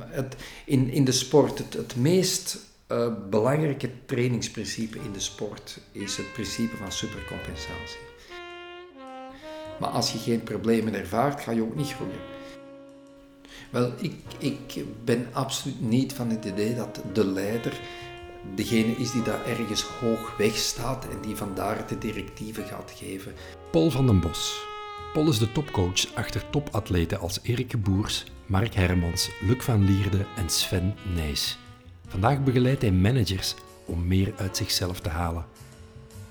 het, in, in de sport, het, het meest uh, belangrijke trainingsprincipe in de sport is het principe van supercompensatie. Maar als je geen problemen ervaart, ga je ook niet groeien. Wel, ik, ik ben absoluut niet van het idee dat de leider degene is die daar ergens hoog weg staat en die vandaar de directieven gaat geven. Paul van den Bos. Paul is de topcoach achter topatleten als Erik Boers, Mark Hermans, Luc van Lierde en Sven Nijs. Vandaag begeleidt hij managers om meer uit zichzelf te halen.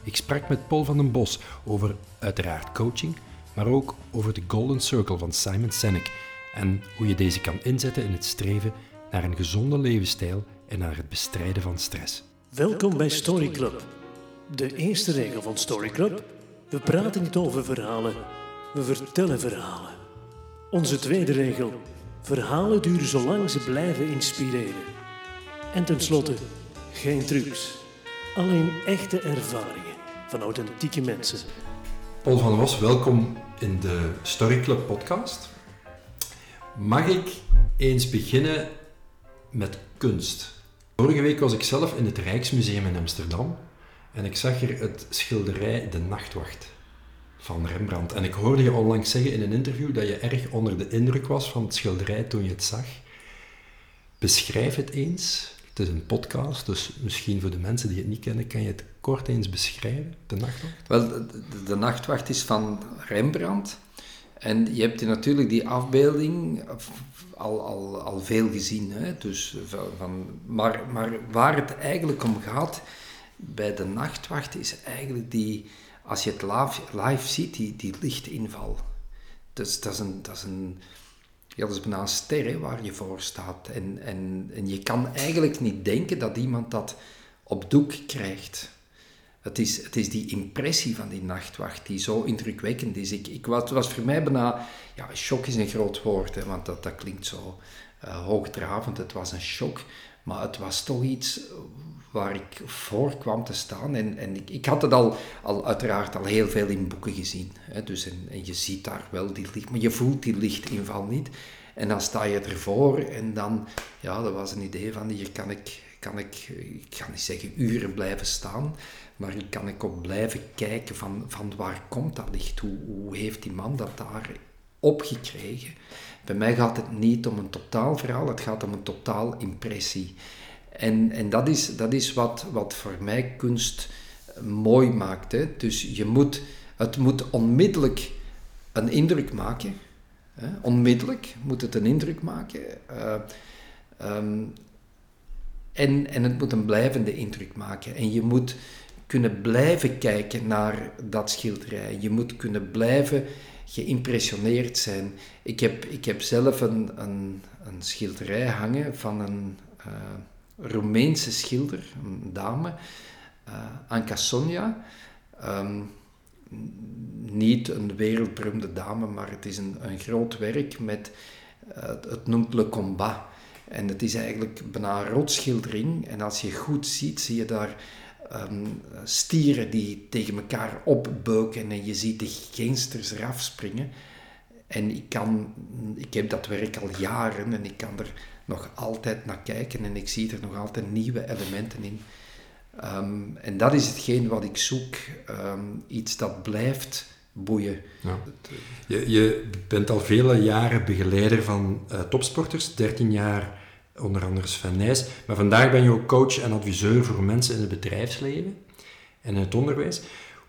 Ik sprak met Paul van den Bos over uiteraard coaching, maar ook over de Golden Circle van Simon Sinek en hoe je deze kan inzetten in het streven naar een gezonde levensstijl en naar het bestrijden van stress. Welkom bij Story Club. De eerste regel van Story Club: we praten niet over verhalen, we vertellen verhalen. Onze tweede regel: verhalen duren zolang ze blijven inspireren. En tenslotte, geen trucs, alleen echte ervaringen van authentieke mensen. Paul van Was, welkom in de Story Club podcast. Mag ik eens beginnen met kunst? Vorige week was ik zelf in het Rijksmuseum in Amsterdam en ik zag er het schilderij De Nachtwacht van Rembrandt. En ik hoorde je onlangs zeggen in een interview dat je erg onder de indruk was van het schilderij toen je het zag. Beschrijf het eens. Het is een podcast, dus misschien voor de mensen die het niet kennen, kan je het kort eens beschrijven, De Nachtwacht? Wel, de, Nachtwacht is van Rembrandt. En je hebt natuurlijk die afbeelding al, al, al veel gezien. Hè? Dus van, maar, maar waar het eigenlijk om gaat bij de nachtwacht is eigenlijk die, als je het live, ziet, die, lichtinval. Dus dat is een, dat is een, ja, bijna een ster waar je voor staat. En, en, en je kan eigenlijk niet denken dat iemand dat op doek krijgt. Het is, het is die impressie van die nachtwacht die zo indrukwekkend is. Ik, ik, het was voor mij bijna... Ja, shock is een groot woord, hè, want dat, dat klinkt zo uh, hoogdravend. Het was een shock, maar het was toch iets waar ik voor kwam te staan. En, en ik, ik had het al, al uiteraard al heel veel in boeken gezien. Hè, dus en, je ziet daar wel die licht, maar je voelt die lichtinval niet. En dan sta je ervoor en dan, ja, dat was een idee van hier kan ik, kan ik, ik ga niet zeggen uren blijven staan, maar ik kan ik ook blijven kijken van, van waar komt dat licht? Hoe, hoe heeft die man dat daar opgekregen? Bij mij gaat het niet om een totaal verhaal, het gaat om een totaal impressie. En, en dat is, dat is wat, wat voor mij kunst mooi maakt. Dus je moet, het moet onmiddellijk een indruk maken. Hè? Onmiddellijk moet het een indruk maken. Uh, um, en, en het moet een blijvende indruk maken. En je moet kunnen blijven kijken naar dat schilderij. Je moet kunnen blijven geïmpressioneerd zijn. Ik heb, ik heb zelf een, een, een schilderij hangen van een uh, Roemeense schilder, een dame, uh, Anka Sonja. Um, niet een wereldberoemde dame, maar het is een, een groot werk met, uh, het noemt Le Combat. En het is eigenlijk bijna een rotschildering. En als je goed ziet, zie je daar um, stieren die tegen elkaar opbeuken en je ziet de geensters eraf springen. En ik, kan, ik heb dat werk al jaren en ik kan er nog altijd naar kijken en ik zie er nog altijd nieuwe elementen in. Um, en dat is hetgeen wat ik zoek, um, iets dat blijft boeien. Ja. Je, je, bent al vele jaren begeleider van uh, topsporters, 13 jaar onder andere Sven Nijs. Maar vandaag ben je ook coach en adviseur voor mensen in het bedrijfsleven en in het onderwijs.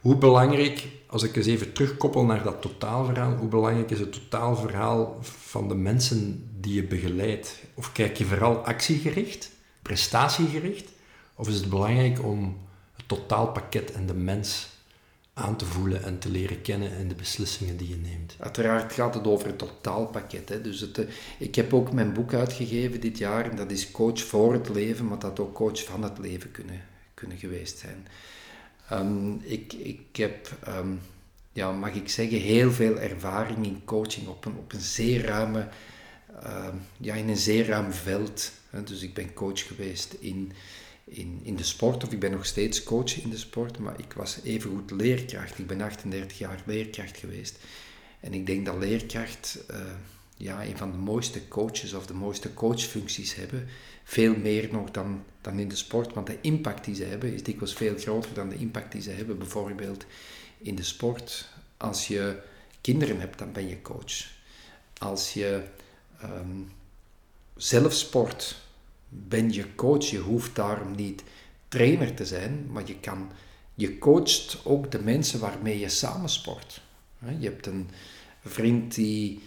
Hoe belangrijk, als ik eens even terugkoppel naar dat totaalverhaal, hoe belangrijk is het totaalverhaal van de mensen die je begeleidt? Of kijk je vooral actiegericht, prestatiegericht? Of is het belangrijk om het totaalpakket en de mens aan te voelen en te leren kennen in de beslissingen die je neemt. Uiteraard gaat het over het totaalpakket. Hè. Dus het, eh, ik heb ook mijn boek uitgegeven dit jaar en dat is Coach voor het leven, maar dat ook coach van het leven kunnen, kunnen geweest zijn. Um, ik, ik heb, um, ja, mag ik zeggen, heel veel ervaring in coaching op een, op een zeer ruime, uh, ja, in een zeer ruim veld. Dus ik ben coach geweest in in, in de sport, of ik ben nog steeds coach in de sport, maar ik was evengoed leerkracht. Ik ben 38 jaar leerkracht geweest. En ik denk dat leerkracht, uh, ja, een van de mooiste coaches of de mooiste coachfuncties hebben. Veel meer nog dan, dan in de sport, want de impact die ze hebben is dikwijls veel groter dan de impact die ze hebben bijvoorbeeld in de sport. Als je kinderen hebt, dan ben je coach. Als je um, zelf sport, ben je coach. Je hoeft daarom niet trainer te zijn, maar je, kan, je coacht ook de mensen waarmee je samen sport. Je hebt een vriend die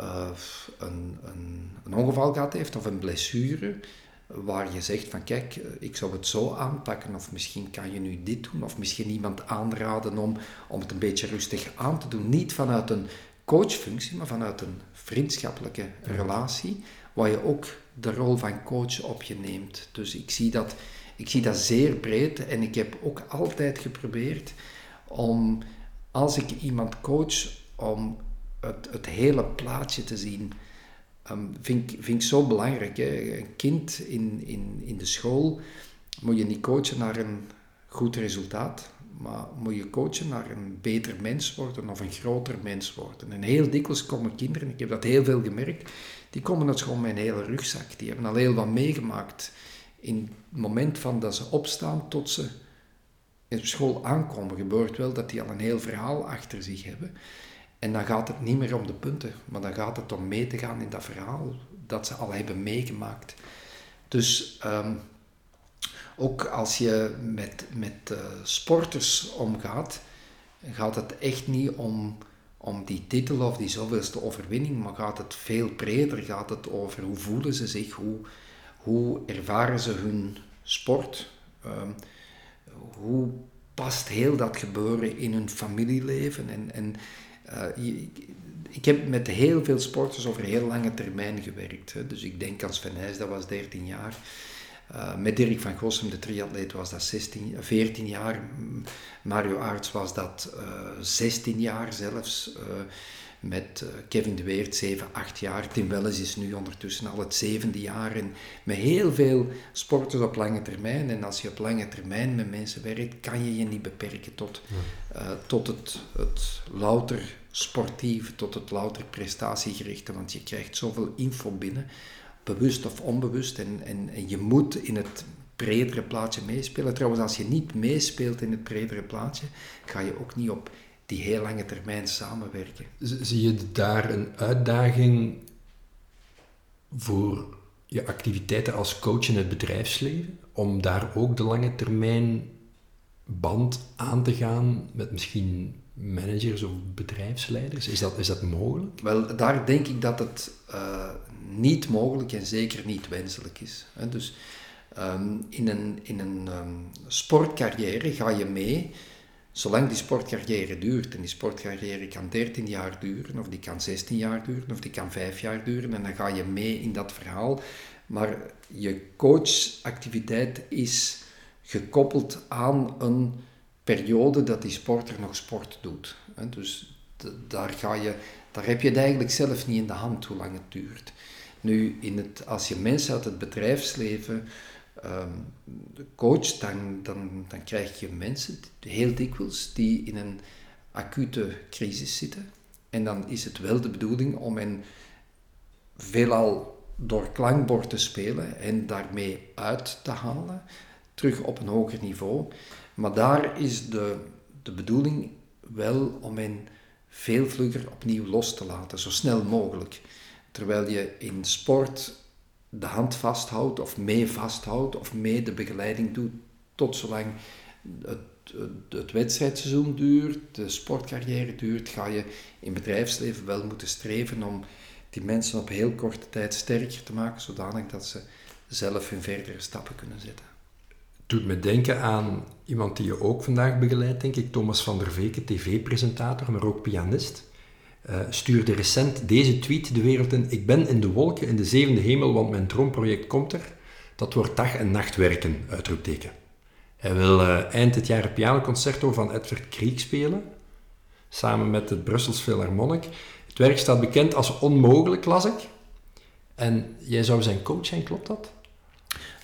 uh, een, een, een, ongeval gehad heeft of een blessure, waar je zegt van kijk, ik zou het zo aanpakken of misschien kan je nu dit doen of misschien iemand aanraden om, om het een beetje rustig aan te doen. Niet vanuit een coachfunctie, maar vanuit een vriendschappelijke relatie, waar je ook de rol van coach op je neemt. Dus ik zie dat, ik zie dat zeer breed en ik heb ook altijd geprobeerd om, als ik iemand coach, om het, het hele plaatje te zien. Um, vind, vind ik zo belangrijk. Een kind in, in, in de school moet je niet coachen naar een goed resultaat, maar moet je coachen naar een beter mens worden of een groter mens worden. En heel dikwijls komen kinderen, ik heb dat heel veel gemerkt, die komen naar school met een hele rugzak. Die hebben al heel wat meegemaakt. In het moment van dat ze opstaan tot ze in school aankomen, gebeurt wel dat die al een heel verhaal achter zich hebben. En dan gaat het niet meer om de punten, maar dan gaat het om mee te gaan in dat verhaal dat ze al hebben meegemaakt. Dus ehm, ook als je met, met uh, sporters omgaat, gaat het echt niet om, om die titel of die zoveelste overwinning, maar gaat het veel breder. Gaat het over hoe voelen ze zich, hoe, hoe ervaren ze hun sport, um, hoe past heel dat gebeuren in hun familieleven. En, en uh, ik heb met heel veel sporters over heel lange termijn gewerkt. Hè. Dus ik denk aan Sven Nijs, dat was 13 jaar. Uh, met Dirk van Gossem, de triatleet, was dat 16, 14 jaar. Mario Aerts was dat uh, eh, 16 jaar zelfs. Uh, met Kevin de Weert 7, 8 jaar. Tim Welles is nu ondertussen al het zevende jaar. En met heel veel sporters op lange termijn. En als je op lange termijn met mensen werkt, kan je je niet beperken tot, tot het, het louter sportief, tot het louter prestatiegerichte. Want je krijgt zoveel info binnen bewust of onbewust. En, en, en je moet in het bredere plaatje meespelen. Trouwens, als je niet meespeelt in het bredere plaatje, ga je ook niet op die heel lange termijn samenwerken. Zie je daar een uitdaging voor je activiteiten als coach in het bedrijfsleven? Om daar ook de lange termijn band aan te gaan met misschien managers of bedrijfsleiders? Is dat, is dat mogelijk? Wel, daar denk ik dat het uh, niet mogelijk en zeker niet wenselijk is. Hè. Dus um, in een, in een um, sportcarrière ga je mee, zolang die sportcarrière duurt. En die sportcarrière kan 13 jaar duren, of die kan 16 jaar duren, of die kan 5 jaar duren. En dan ga je mee in dat verhaal. Maar je coachactiviteit is gekoppeld aan een periode dat die sporter nog sport doet. Dus daar, ga je, daar heb je het eigenlijk zelf niet in de hand hoe lang het duurt. Nu, in het, als je mensen uit het bedrijfsleven um, coacht, dan, dan, dan krijg je mensen, heel dikwijls, die in een acute crisis zitten. En dan is het wel de bedoeling om hen veelal door klankbord te spelen en daarmee uit te halen, terug op een hoger niveau. Maar daar is de, de bedoeling wel om hen veel vlugger opnieuw los te laten, zo snel mogelijk. Terwijl je in sport de hand vasthoudt of mee vasthoudt of mee de begeleiding doet tot zolang het, het, het wedstrijdseizoen duurt, de sportcarrière duurt, ga je in bedrijfsleven wel moeten streven om die mensen op heel korte tijd sterker te maken, zodanig dat ze zelf hun verdere stappen kunnen zetten doet me denken aan iemand die je ook vandaag begeleidt, denk ik, Thomas van der Veken, tv-presentator, maar ook pianist. Uh, stuurde recent deze tweet de wereld in. Ik ben in de wolken in de zevende hemel, want mijn droomproject komt er. Dat wordt dag en nacht werken, uitroepteken. Hij wil uh, eind dit jaar het pianoconcerto van Edward Krieg spelen, samen met het Brussels Philharmonic. Het werk staat bekend als onmogelijk, las ik. En jij zou zijn coach zijn, klopt dat?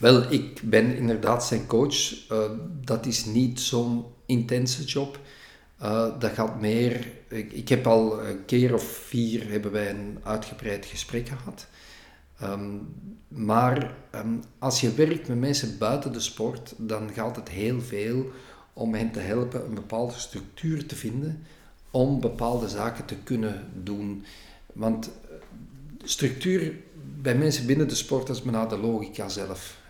Wel, ik ben inderdaad zijn coach. Uh, dat is niet zo'n intense job. Uh, dat gaat meer... Ik, heb al een keer of vier hebben wij een uitgebreid gesprek gehad. Um, maar um, als je werkt met mensen buiten de sport, dan gaat het heel veel om hen te helpen een bepaalde structuur te vinden om bepaalde zaken te kunnen doen. Want structuur bij mensen binnen de sport is maar de logica zelf.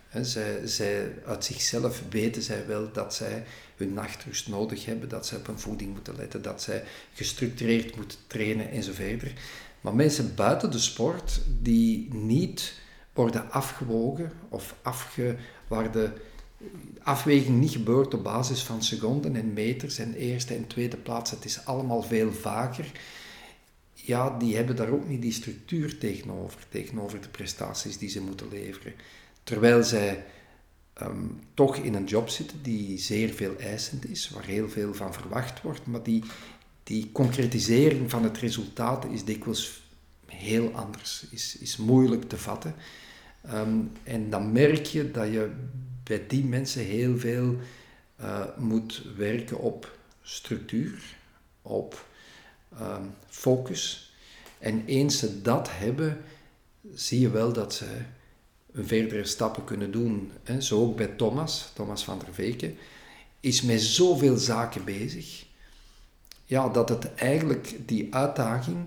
Zij, uit zichzelf weten zij wel dat zij hun nachtrust nodig hebben, dat zij op hun voeding moeten letten, dat zij gestructureerd moeten trainen enzovoort. Maar mensen buiten de sport die niet worden afgewogen of afge, waar de afweging niet gebeurt op basis van seconden en meters en eerste en tweede plaats, het is allemaal veel vager ja, die hebben daar ook niet die structuur tegenover, tegenover de prestaties die ze moeten leveren. Terwijl zij ehm, toch in een job zitten die zeer veel eisend is, waar heel veel van verwacht wordt, maar die, die concretisering van het resultaat is dikwijls heel anders, is, is moeilijk te vatten. Ehm, en dan merk je dat je bij die mensen heel veel uh, moet werken op structuur, op Ehm, focus. En eens ze dat hebben, zie je wel dat ze verdere stappen kunnen doen. Hè. Zo ook bij Thomas, Thomas van der Veken, is met zoveel zaken bezig. Ja, dat het eigenlijk, die uitdaging,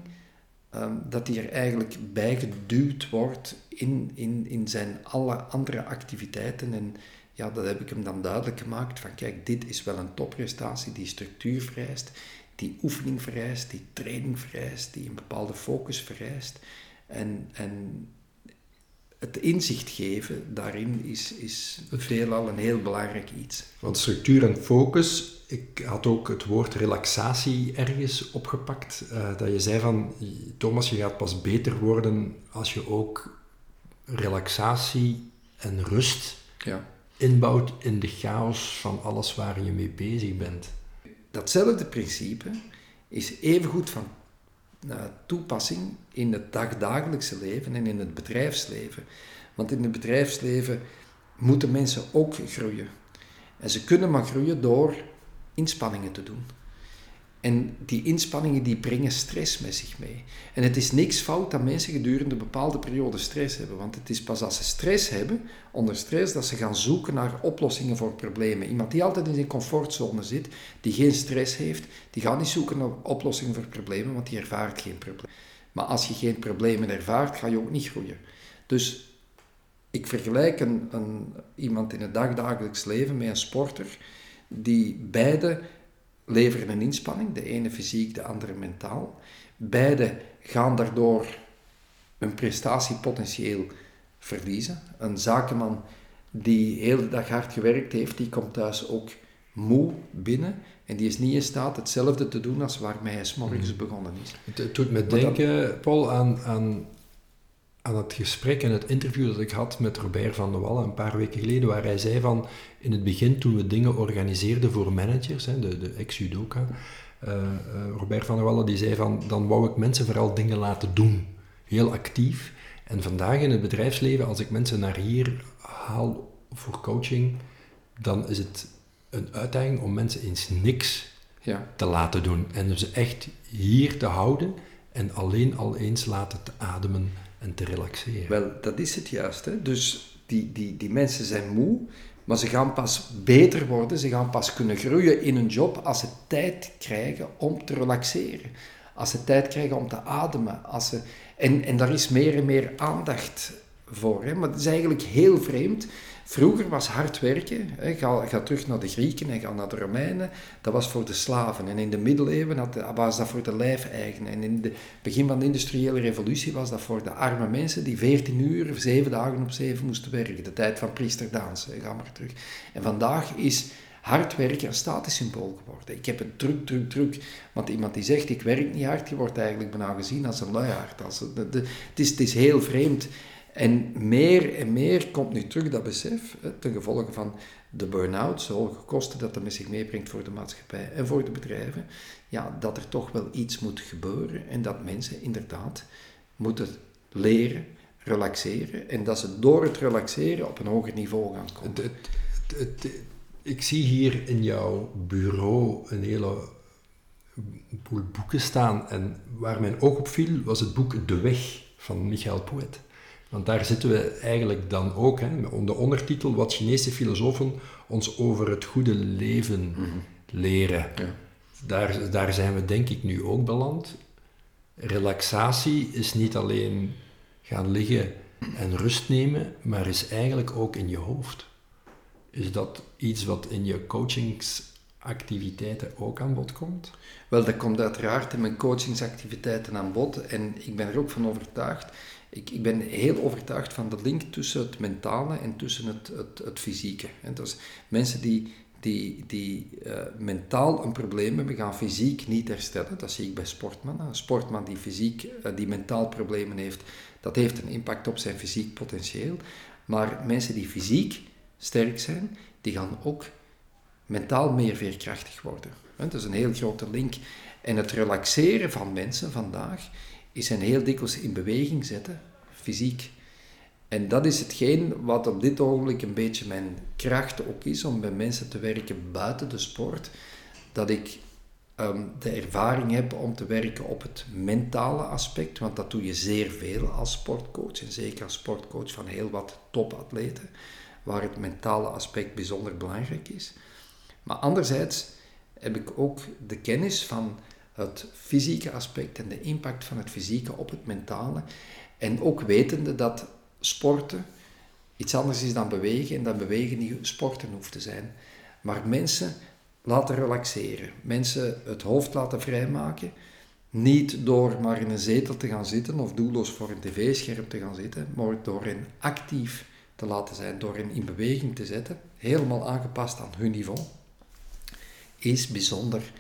ehm, dat die er eigenlijk bijgeduwd wordt in, in, in zijn alle andere activiteiten. En ja, dat heb ik hem dan duidelijk gemaakt van kijk, dit is wel een topprestatie die structuur vereist, die oefening vereist, die training vereist, die een bepaalde focus vereist. En, en het inzicht geven daarin is, is veelal een heel belangrijk iets. Want structuur en focus, ik had ook het woord relaxatie ergens opgepakt. Uh, dat je zei van, Thomas, je gaat pas beter worden als je ook relaxatie en rust ja. inbouwt in de chaos van alles waar je mee bezig bent datzelfde principe is evengoed van toepassing in het dagdagelijkse leven en in het bedrijfsleven. Want in het bedrijfsleven moeten mensen ook groeien. En ze kunnen maar groeien door inspanningen te doen. En die inspanningen die brengen stress met zich mee. En het is niks fout dat mensen gedurende een bepaalde periode stress hebben. Want het is pas als ze stress hebben, onder stress, dat ze gaan zoeken naar oplossingen voor problemen. Iemand die altijd in zijn comfortzone zit, die geen stress heeft, die gaat niet zoeken naar oplossingen voor problemen, want die ervaart geen probleem. Maar als je geen problemen ervaart, ga je ook niet groeien. Dus ik vergelijk een, een, iemand in het dagdagelijks leven met een sporter die beide leveren een inspanning, de ene fysiek, de andere mentaal. Beide gaan daardoor hun prestatiepotentieel verliezen. Een zakenman die heel de dag hard gewerkt heeft, die komt thuis ook moe binnen en die is niet in staat hetzelfde te doen als waarmee hij s morgens hmm. begonnen is. Het, doet me denken, Paul, aan, aan, aan het gesprek en het interview dat ik had met Robert van der Wallen een paar weken geleden, waar hij zei van, in het begin toen we dingen organiseerden voor managers, hè, de, de ex-judoka, uh, Robert van der Wallen die zei van, dan wou ik mensen vooral dingen laten doen. Heel actief. En vandaag in het bedrijfsleven, als ik mensen naar hier haal voor coaching, dan is het een uitdaging om mensen eens niks ja. te laten doen. En ze echt hier te houden en alleen al eens laten te ademen en te relaxeren. Wel, dat is het juist. Hè? Dus die, die, die mensen zijn moe, maar ze gaan pas beter worden, ze gaan pas kunnen groeien in hun job als ze tijd krijgen om te relaxeren. Als ze tijd krijgen om te ademen. Als ze, en, en daar is meer en meer aandacht Maar het is eigenlijk heel vreemd Vroeger was hard werken, hè, ga, ga, terug naar de Grieken en ga naar de Romeinen, dat was voor de slaven. En in de middeleeuwen had, was dat voor de lijfeigenen. En in het begin van de industriële revolutie was dat voor de arme mensen die 14 uur, 7 dagen op 7 moesten werken. De tijd van priester Daans, ga maar terug. En vandaag is hard werken een statussymbool geworden. Ik heb het druk, druk, druk. Want iemand die zegt, ik werk niet hard, die wordt eigenlijk bijna gezien als een luiaard. Als, het, is, het is heel vreemd. En meer en meer komt nu terug dat besef, ten gevolge van de burn-out, zo hoge kosten dat dat met zich meebrengt voor de maatschappij en voor de bedrijven, ja, dat er toch wel iets moet gebeuren en dat mensen inderdaad moeten leren, relaxeren en dat ze door het relaxeren op een hoger niveau gaan komen. Het, ik zie hier in jouw bureau een hele boel boeken staan. En waar mijn oog op viel, was het boek De Weg van Michael Poet. Want daar zitten we eigenlijk dan ook, hè, de ondertitel Wat Chinese filosofen ons over het goede leven leren. Ja. Daar, daar zijn we denk ik nu ook beland. Relaxatie is niet alleen gaan liggen en rust nemen, maar is eigenlijk ook in je hoofd. Is dat iets wat in je coachingsactiviteiten ook aan bod komt? Wel, dat komt uiteraard in mijn coachingsactiviteiten aan bod en ik ben er ook van overtuigd. Ik, ben heel overtuigd van de link tussen het mentale en tussen het, het, het fysieke. Dus mensen die, die, die uh, mentaal een probleem hebben, gaan fysiek niet herstellen. Dat zie ik bij sportmannen. Een sportman die fysiek, uh, die mentaal problemen heeft, dat heeft een impact op zijn fysiek potentieel. Maar mensen die fysiek sterk zijn, die gaan ook mentaal meer veerkrachtig worden. Dat is een heel grote link. En het relaxeren van mensen vandaag is hen heel dikwijls in beweging zetten, fysiek. En dat is hetgeen wat op dit ogenblik een beetje mijn kracht ook is om bij mensen te werken buiten de sport. Dat ik um, de ervaring heb om te werken op het mentale aspect, want dat doe je zeer veel als sportcoach en zeker als sportcoach van heel wat topatleten, waar het mentale aspect bijzonder belangrijk is. Maar anderzijds heb ik ook de kennis van het fysieke aspect en de impact van het fysieke op het mentale. En ook wetende dat sporten iets anders is dan bewegen en dat bewegen niet sporten hoeft te zijn. Maar mensen laten relaxeren, mensen het hoofd laten vrijmaken. Niet door maar in een zetel te gaan zitten of doelloos voor een tv-scherm te gaan zitten, maar door hen actief te laten zijn, door hen in beweging te zetten, helemaal aangepast aan hun niveau, is bijzonder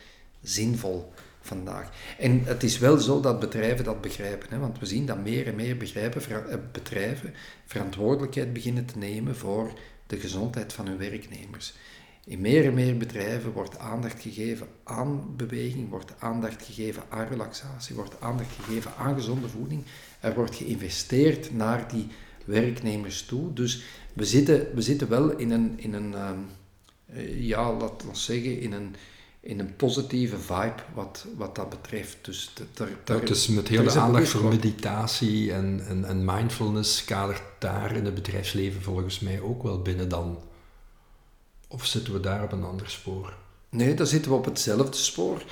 zinvol vandaag. En het is wel zo dat bedrijven dat begrijpen, hè, want we zien dat meer en meer eh, bedrijven verantwoordelijkheid beginnen te nemen voor de gezondheid van hun werknemers. In meer en meer bedrijven wordt aandacht gegeven aan beweging, wordt aandacht gegeven aan relaxatie, wordt aandacht gegeven aan gezonde voeding. Er wordt geïnvesteerd naar die werknemers toe. Dus we zitten, we zitten wel in een, in een um, ja, laten we zeggen, in een, in een positieve vibe wat, wat dat betreft. Dus ter, ter, ja, met heel de aandacht voor meditatie en, en, en mindfulness kadert daar in het bedrijfsleven volgens mij ook wel binnen dan. Of zitten we daar op een ander spoor? Nee, daar zitten we op hetzelfde spoor.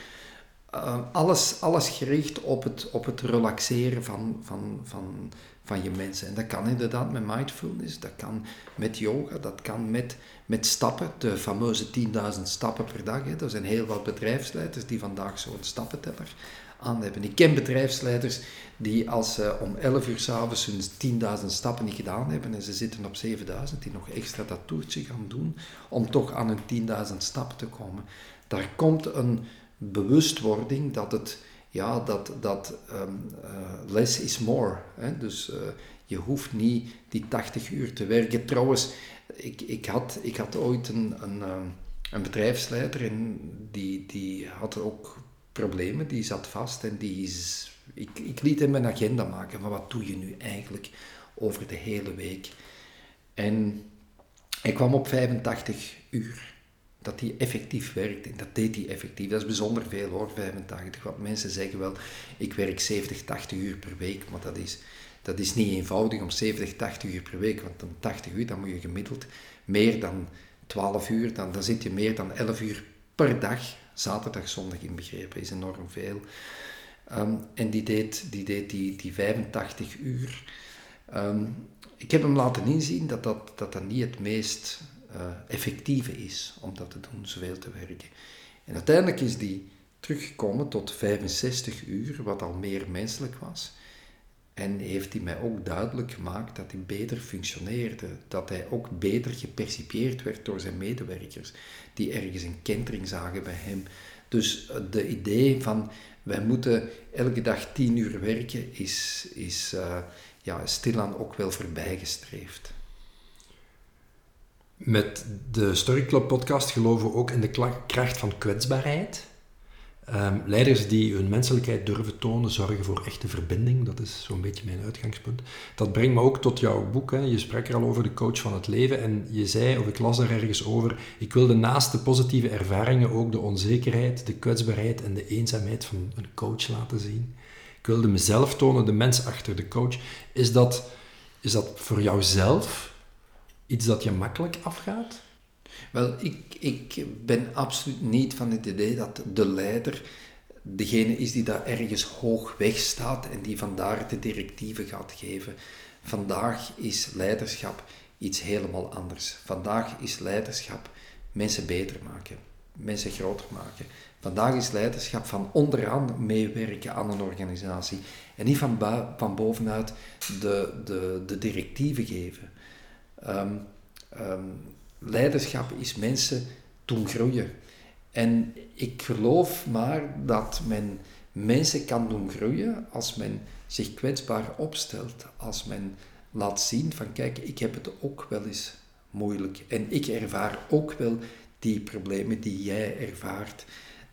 Uh, alles, alles gericht op het, op het relaxeren van, van, van, van je mensen. En dat kan inderdaad met mindfulness, dat kan met yoga, dat kan met, met stappen, de fameuze 10.000 stappen per dag. Hè. Er zijn heel wat bedrijfsleiders die vandaag zo'n stappenteller aan hebben. Ik ken bedrijfsleiders die als ze om 11 uur s'avonds hun 10.000 stappen niet gedaan hebben en ze zitten op 7.000, die nog extra dat toertje gaan doen om toch aan hun 10.000 stappen te komen. Daar komt een bewustwording dat het ja, dat, dat um, uh, less is more. Hè? Dus uh, je hoeft niet die 80 uur te werken. Trouwens, ik, ik, had, ik had ooit een, een, um, een bedrijfsleider en die, die had ook problemen, die zat vast en die is, ik, ik liet hem een agenda maken van wat doe je nu eigenlijk over de hele week. En hij kwam op 85 uur dat die effectief werkt. En dat deed hij effectief. Dat is bijzonder veel hoor, 85. Want mensen zeggen wel, ik werk 70, 80 uur per week. Maar dat is, dat is niet eenvoudig om 70, 80 uur per week. Want om 80 uur, dan moet je gemiddeld meer dan 12 uur. Dan, dan zit je meer dan 11 uur per dag. Zaterdag, zondag inbegrepen, is enorm veel. Um, en die deed die, deed die, die 85 uur. Um, ik heb hem laten inzien dat dat, dat, niet het meest uh, effectieve is om dat te doen, zoveel te werken. En uiteindelijk is die teruggekomen tot 65 uur, wat al meer menselijk was. En heeft hij mij ook duidelijk gemaakt dat hij beter functioneerde, dat hij ook beter gepercipieerd werd door zijn medewerkers, die ergens een kentering zagen bij hem. Dus eh, de idee van wij moeten elke dag tien uur werken is, is uh, ja, stilaan ook wel voorbijgestreefd. Met de Story Club podcast geloven we ook in de kracht van kwetsbaarheid. Ehm, leiders die hun menselijkheid durven tonen, zorgen voor echte verbinding. Dat is zo'n beetje mijn uitgangspunt. Dat brengt me ook tot jouw boek. Hè. Je sprak er al over de coach van het leven. En je zei, of ik las er ergens over, ik wilde naast de positieve ervaringen ook de onzekerheid, de kwetsbaarheid en de eenzaamheid van een coach laten zien. Ik wilde mezelf tonen, de mens achter de coach. Is dat, is dat voor jouzelf iets dat je makkelijk afgaat? Wel, ik, ik ben absoluut niet van het idee dat de leider degene is die daar ergens hoog weg staat en die vandaar de directieven gaat geven. Vandaag is leiderschap iets helemaal anders. Vandaag is leiderschap mensen beter maken, mensen groter maken. Vandaag is leiderschap van onderaan meewerken aan een organisatie en niet van, van bovenuit de, de, de directieven geven. Um, leiderschap is mensen doen groeien. En ik geloof maar dat men mensen kan doen groeien als men zich kwetsbaar opstelt, als men laat zien van kijk, ik heb het ook wel eens moeilijk en ik ervaar ook wel die problemen die jij ervaart.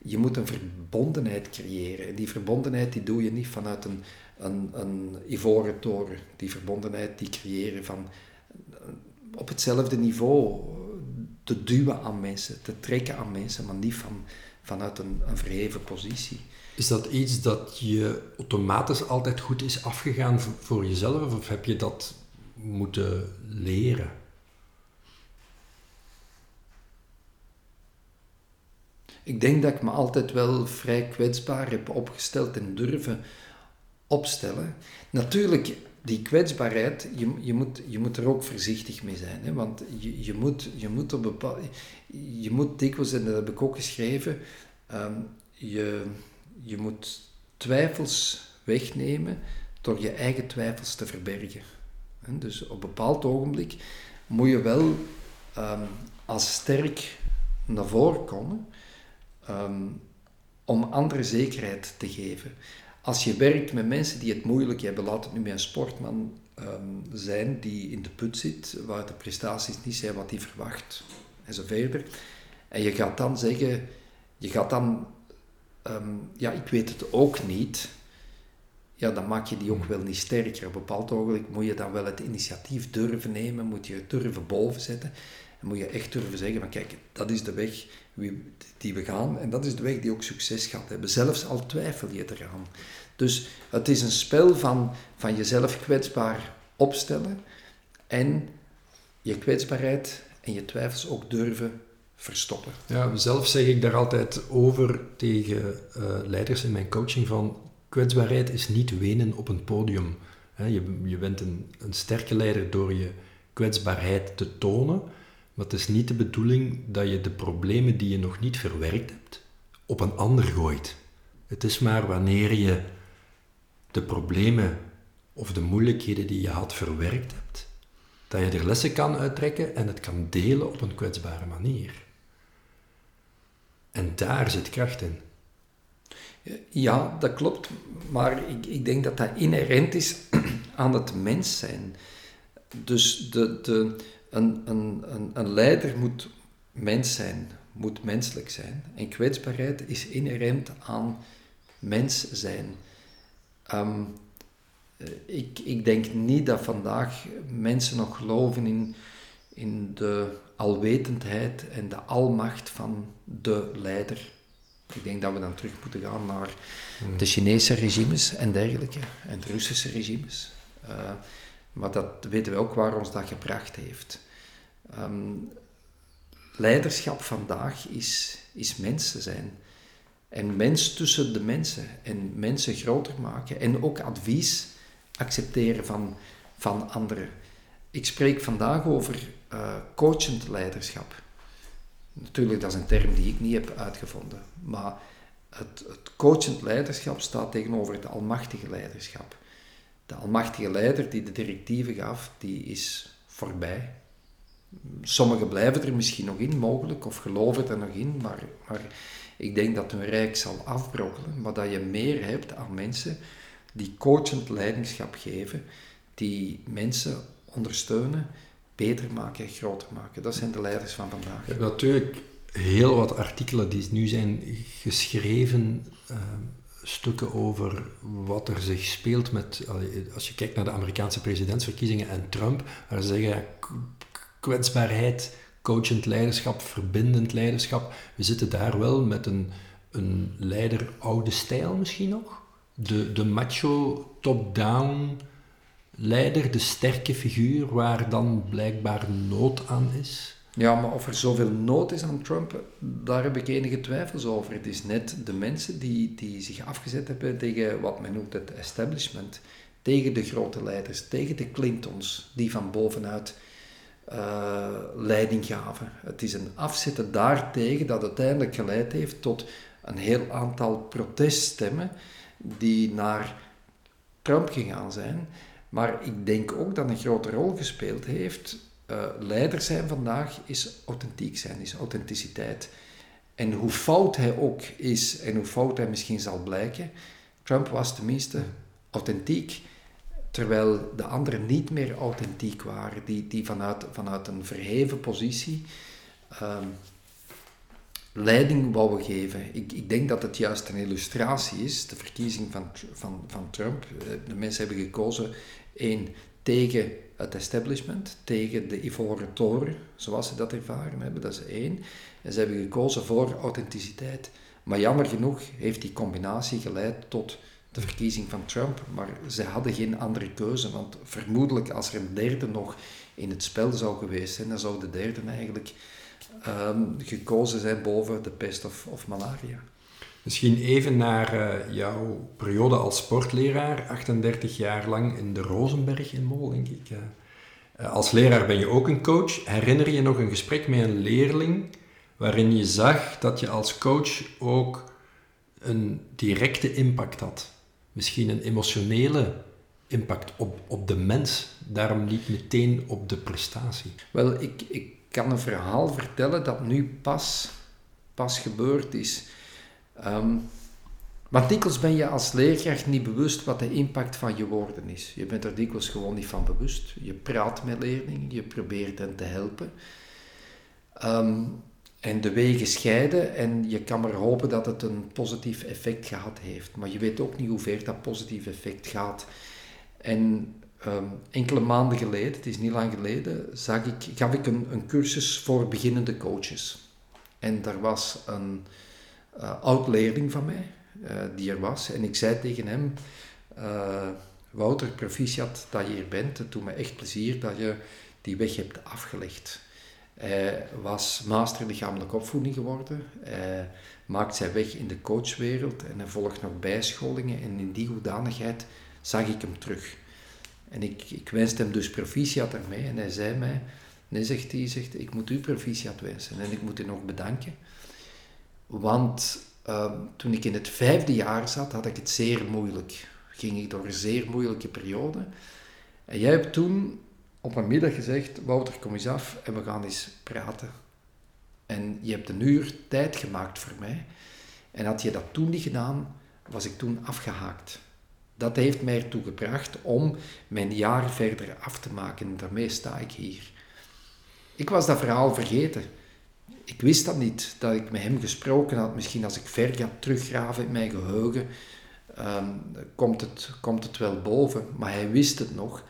Je moet een verbondenheid creëren. En die verbondenheid die doe je niet vanuit een, een, een ivoren toren. Die verbondenheid die creëren van op hetzelfde niveau te duwen aan mensen, te trekken aan mensen, maar niet van, vanuit een, een verheven positie. Is dat iets dat je automatisch altijd goed is afgegaan voor jezelf, of heb je dat moeten leren? Ik denk dat ik me altijd wel vrij kwetsbaar heb opgesteld en durven opstellen. Natuurlijk die kwetsbaarheid, je, je, moet, je moet er ook voorzichtig mee zijn. Hè? Want je, je, moet, je, moet op bepaal, je moet dikwijls, en dat heb ik ook geschreven, ehm, je, je moet twijfels wegnemen door je eigen twijfels te verbergen. Dus op een bepaald ogenblik moet je wel um, als sterk naar voren komen ehm, om andere zekerheid te geven als je werkt met mensen die het moeilijk hebben, laat het nu met een sportman ehm, zijn die in de put zit, waar de prestaties niet zijn wat hij verwacht, en zo verder. En je gaat dan zeggen, je gaat dan, ehm, ja, ik weet het ook niet, ja, dan maak je die ook wel niet sterker. Op een bepaald ogenblik moet je dan wel het initiatief durven nemen, moet je het durven boven zetten. En moet je echt durven zeggen, van kijk, dat is de weg die we gaan en dat is de weg die ook succes gaat hebben. Zelfs al twijfel je eraan. Dus het is een spel van, van jezelf kwetsbaar opstellen en je kwetsbaarheid en je twijfels ook durven verstoppen. Ja, zelf zeg ik daar altijd over tegen uh, leiders in mijn coaching van kwetsbaarheid is niet wenen op een podium. je, je bent een, een sterke leider door je kwetsbaarheid te tonen, maar het is niet de bedoeling dat je de problemen die je nog niet verwerkt hebt op een ander gooit. Het is maar wanneer je de problemen of de moeilijkheden die je had verwerkt hebt, dat je er lessen kan uittrekken en het kan delen op een kwetsbare manier. En daar zit kracht in. Ja, dat klopt, maar ik, ik denk dat dat inherent is aan het mens zijn. Dus de, de, een, een, een, een leider moet mens zijn, moet menselijk zijn. En kwetsbaarheid is inherent aan mens zijn. Ehm, ik, ik denk niet dat vandaag mensen nog geloven in, in de alwetendheid en de almacht van de leider. Ik denk dat we dan terug moeten gaan naar hmm. de Chinese regimes en dergelijke, en de Russische regimes. Uh, maar dat weten we ook waar ons dat gebracht heeft. Ehm, leiderschap vandaag is, is mensen zijn. En mens tussen de mensen. En mensen groter maken. En ook advies accepteren van, van anderen. Ik spreek vandaag over uh, coachend leiderschap. Natuurlijk, dat is een term die ik niet heb uitgevonden. Maar het, het coachend leiderschap staat tegenover het almachtige leiderschap. De almachtige leider die de directieven gaf, die is voorbij. Sommigen blijven er misschien nog in, mogelijk, of geloven er nog in, maar, maar ik denk dat hun rijk zal afbrokkelen, maar dat je meer hebt aan mensen die coachend leiderschap geven, die mensen ondersteunen, beter maken, groter maken. Dat zijn de leiders van vandaag. natuurlijk, heel wat artikelen die nu zijn geschreven, uh, stukken over wat er zich speelt met, als je kijkt naar de Amerikaanse presidentsverkiezingen en Trump, waar ze zeggen kwetsbaarheid, coachend leiderschap, verbindend leiderschap. We zitten daar wel met een, een leider oude stijl misschien nog. De, de macho top-down leider, de sterke figuur waar dan blijkbaar nood aan is. Ja, maar of er zoveel nood is aan Trump, daar heb ik enige twijfels over. Het is net de mensen die, die zich afgezet hebben tegen wat men noemt het establishment. Tegen de grote leiders, tegen de Clintons, die van bovenuit uh, leiding gaven. Het is een afzetten daartegen dat uiteindelijk geleid heeft tot een heel aantal proteststemmen die naar Trump gegaan zijn. Maar ik denk ook dat een grote rol gespeeld heeft. Uh, leider zijn vandaag is authentiek zijn, is authenticiteit. En hoe fout hij ook is en hoe fout hij misschien zal blijken, Trump was tenminste authentiek. Terwijl de anderen niet meer authentiek waren, die, die vanuit, vanuit een verheven positie um, leiding wouden geven. Ik, ik denk dat het juist een illustratie is, de verkiezing van, van, van Trump. Eh, de mensen hebben gekozen, één, tegen het establishment, tegen de Ivoren Toren, zoals ze dat ervaren hebben, dat is één. En ze hebben gekozen voor authenticiteit. Maar jammer genoeg heeft die combinatie geleid tot de verkiezing van Trump. Maar ze hadden geen andere keuze, want vermoedelijk als er een derde nog in het spel zou geweest zijn, dan zou de derde eigenlijk um, gekozen zijn boven de pest of, of malaria. Misschien even naar uh, jouw periode als sportleraar, 38 jaar lang in de Rozenberg in Mol, denk ik. Uh, als leraar ben je ook een coach. Herinner je nog een gesprek met een leerling waarin je zag dat je als coach ook een directe impact had? Misschien een emotionele impact op, op de mens, daarom niet meteen op de prestatie. Wel, ik, ik kan een verhaal vertellen dat nu pas, pas gebeurd is. Um, want dikwijls ben je als leerkracht niet bewust wat de impact van je woorden is. Je bent er dikwijls gewoon niet van bewust. Je praat met leerlingen, je probeert hen te helpen. Um, en de wegen scheiden en je kan maar hopen dat het een positief effect gehad heeft. Maar je weet ook niet hoe ver dat positief effect gaat. En um, enkele maanden geleden, het is niet lang geleden, zag ik, gaf ik een, een cursus voor beginnende coaches. En daar was een uh, oud-leerling van mij uh, die er was. En ik zei tegen hem, uh, Wouter, proficiat dat je hier bent. Het doet me echt plezier dat je die weg hebt afgelegd. Hij was master lichamelijke opvoeding geworden. Hij maakt zijn weg in de coachwereld en hij volgt nog bijscholingen. En in die hoedanigheid zag ik hem terug. En ik, ik wenste hem dus proficiat daarmee. En hij zei mij, nee, zegt hij, zegt, ik moet u proficiat wensen. En ik moet u nog bedanken. Want uh, toen ik in het vijfde jaar zat, had ik het zeer moeilijk. Ging ik door een zeer moeilijke periode. En jij hebt toen op een middag gezegd, Wouter, kom eens af en we gaan eens praten. En je hebt een uur tijd gemaakt voor mij. En had je dat toen niet gedaan, was ik toen afgehaakt. Dat heeft mij ertoe gebracht om mijn jaar verder af te maken. En daarmee sta ik hier. Ik was dat verhaal vergeten. Ik wist dat niet, dat ik met hem gesproken had. Misschien als ik ver ga teruggraven in mijn geheugen, um, komt, het, komt het wel boven. Maar hij wist het nog.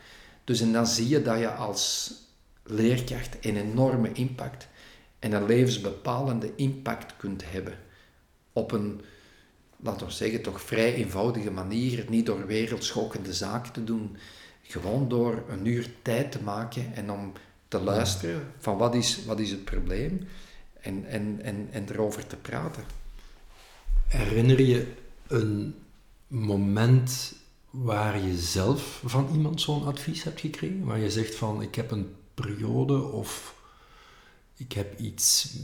Dus en dan zie je dat je als leerkracht een enorme impact en een levensbepalende impact kunt hebben. Op een, laten we zeggen, toch vrij eenvoudige manier. Niet door wereldschokkende zaken te doen. Gewoon door een uur tijd te maken en om te luisteren van wat is, wat is het probleem en, en, en, en erover te praten. Herinner je een moment waar je zelf van iemand zo'n advies hebt gekregen? Waar je zegt van ik heb een periode of ik heb iets.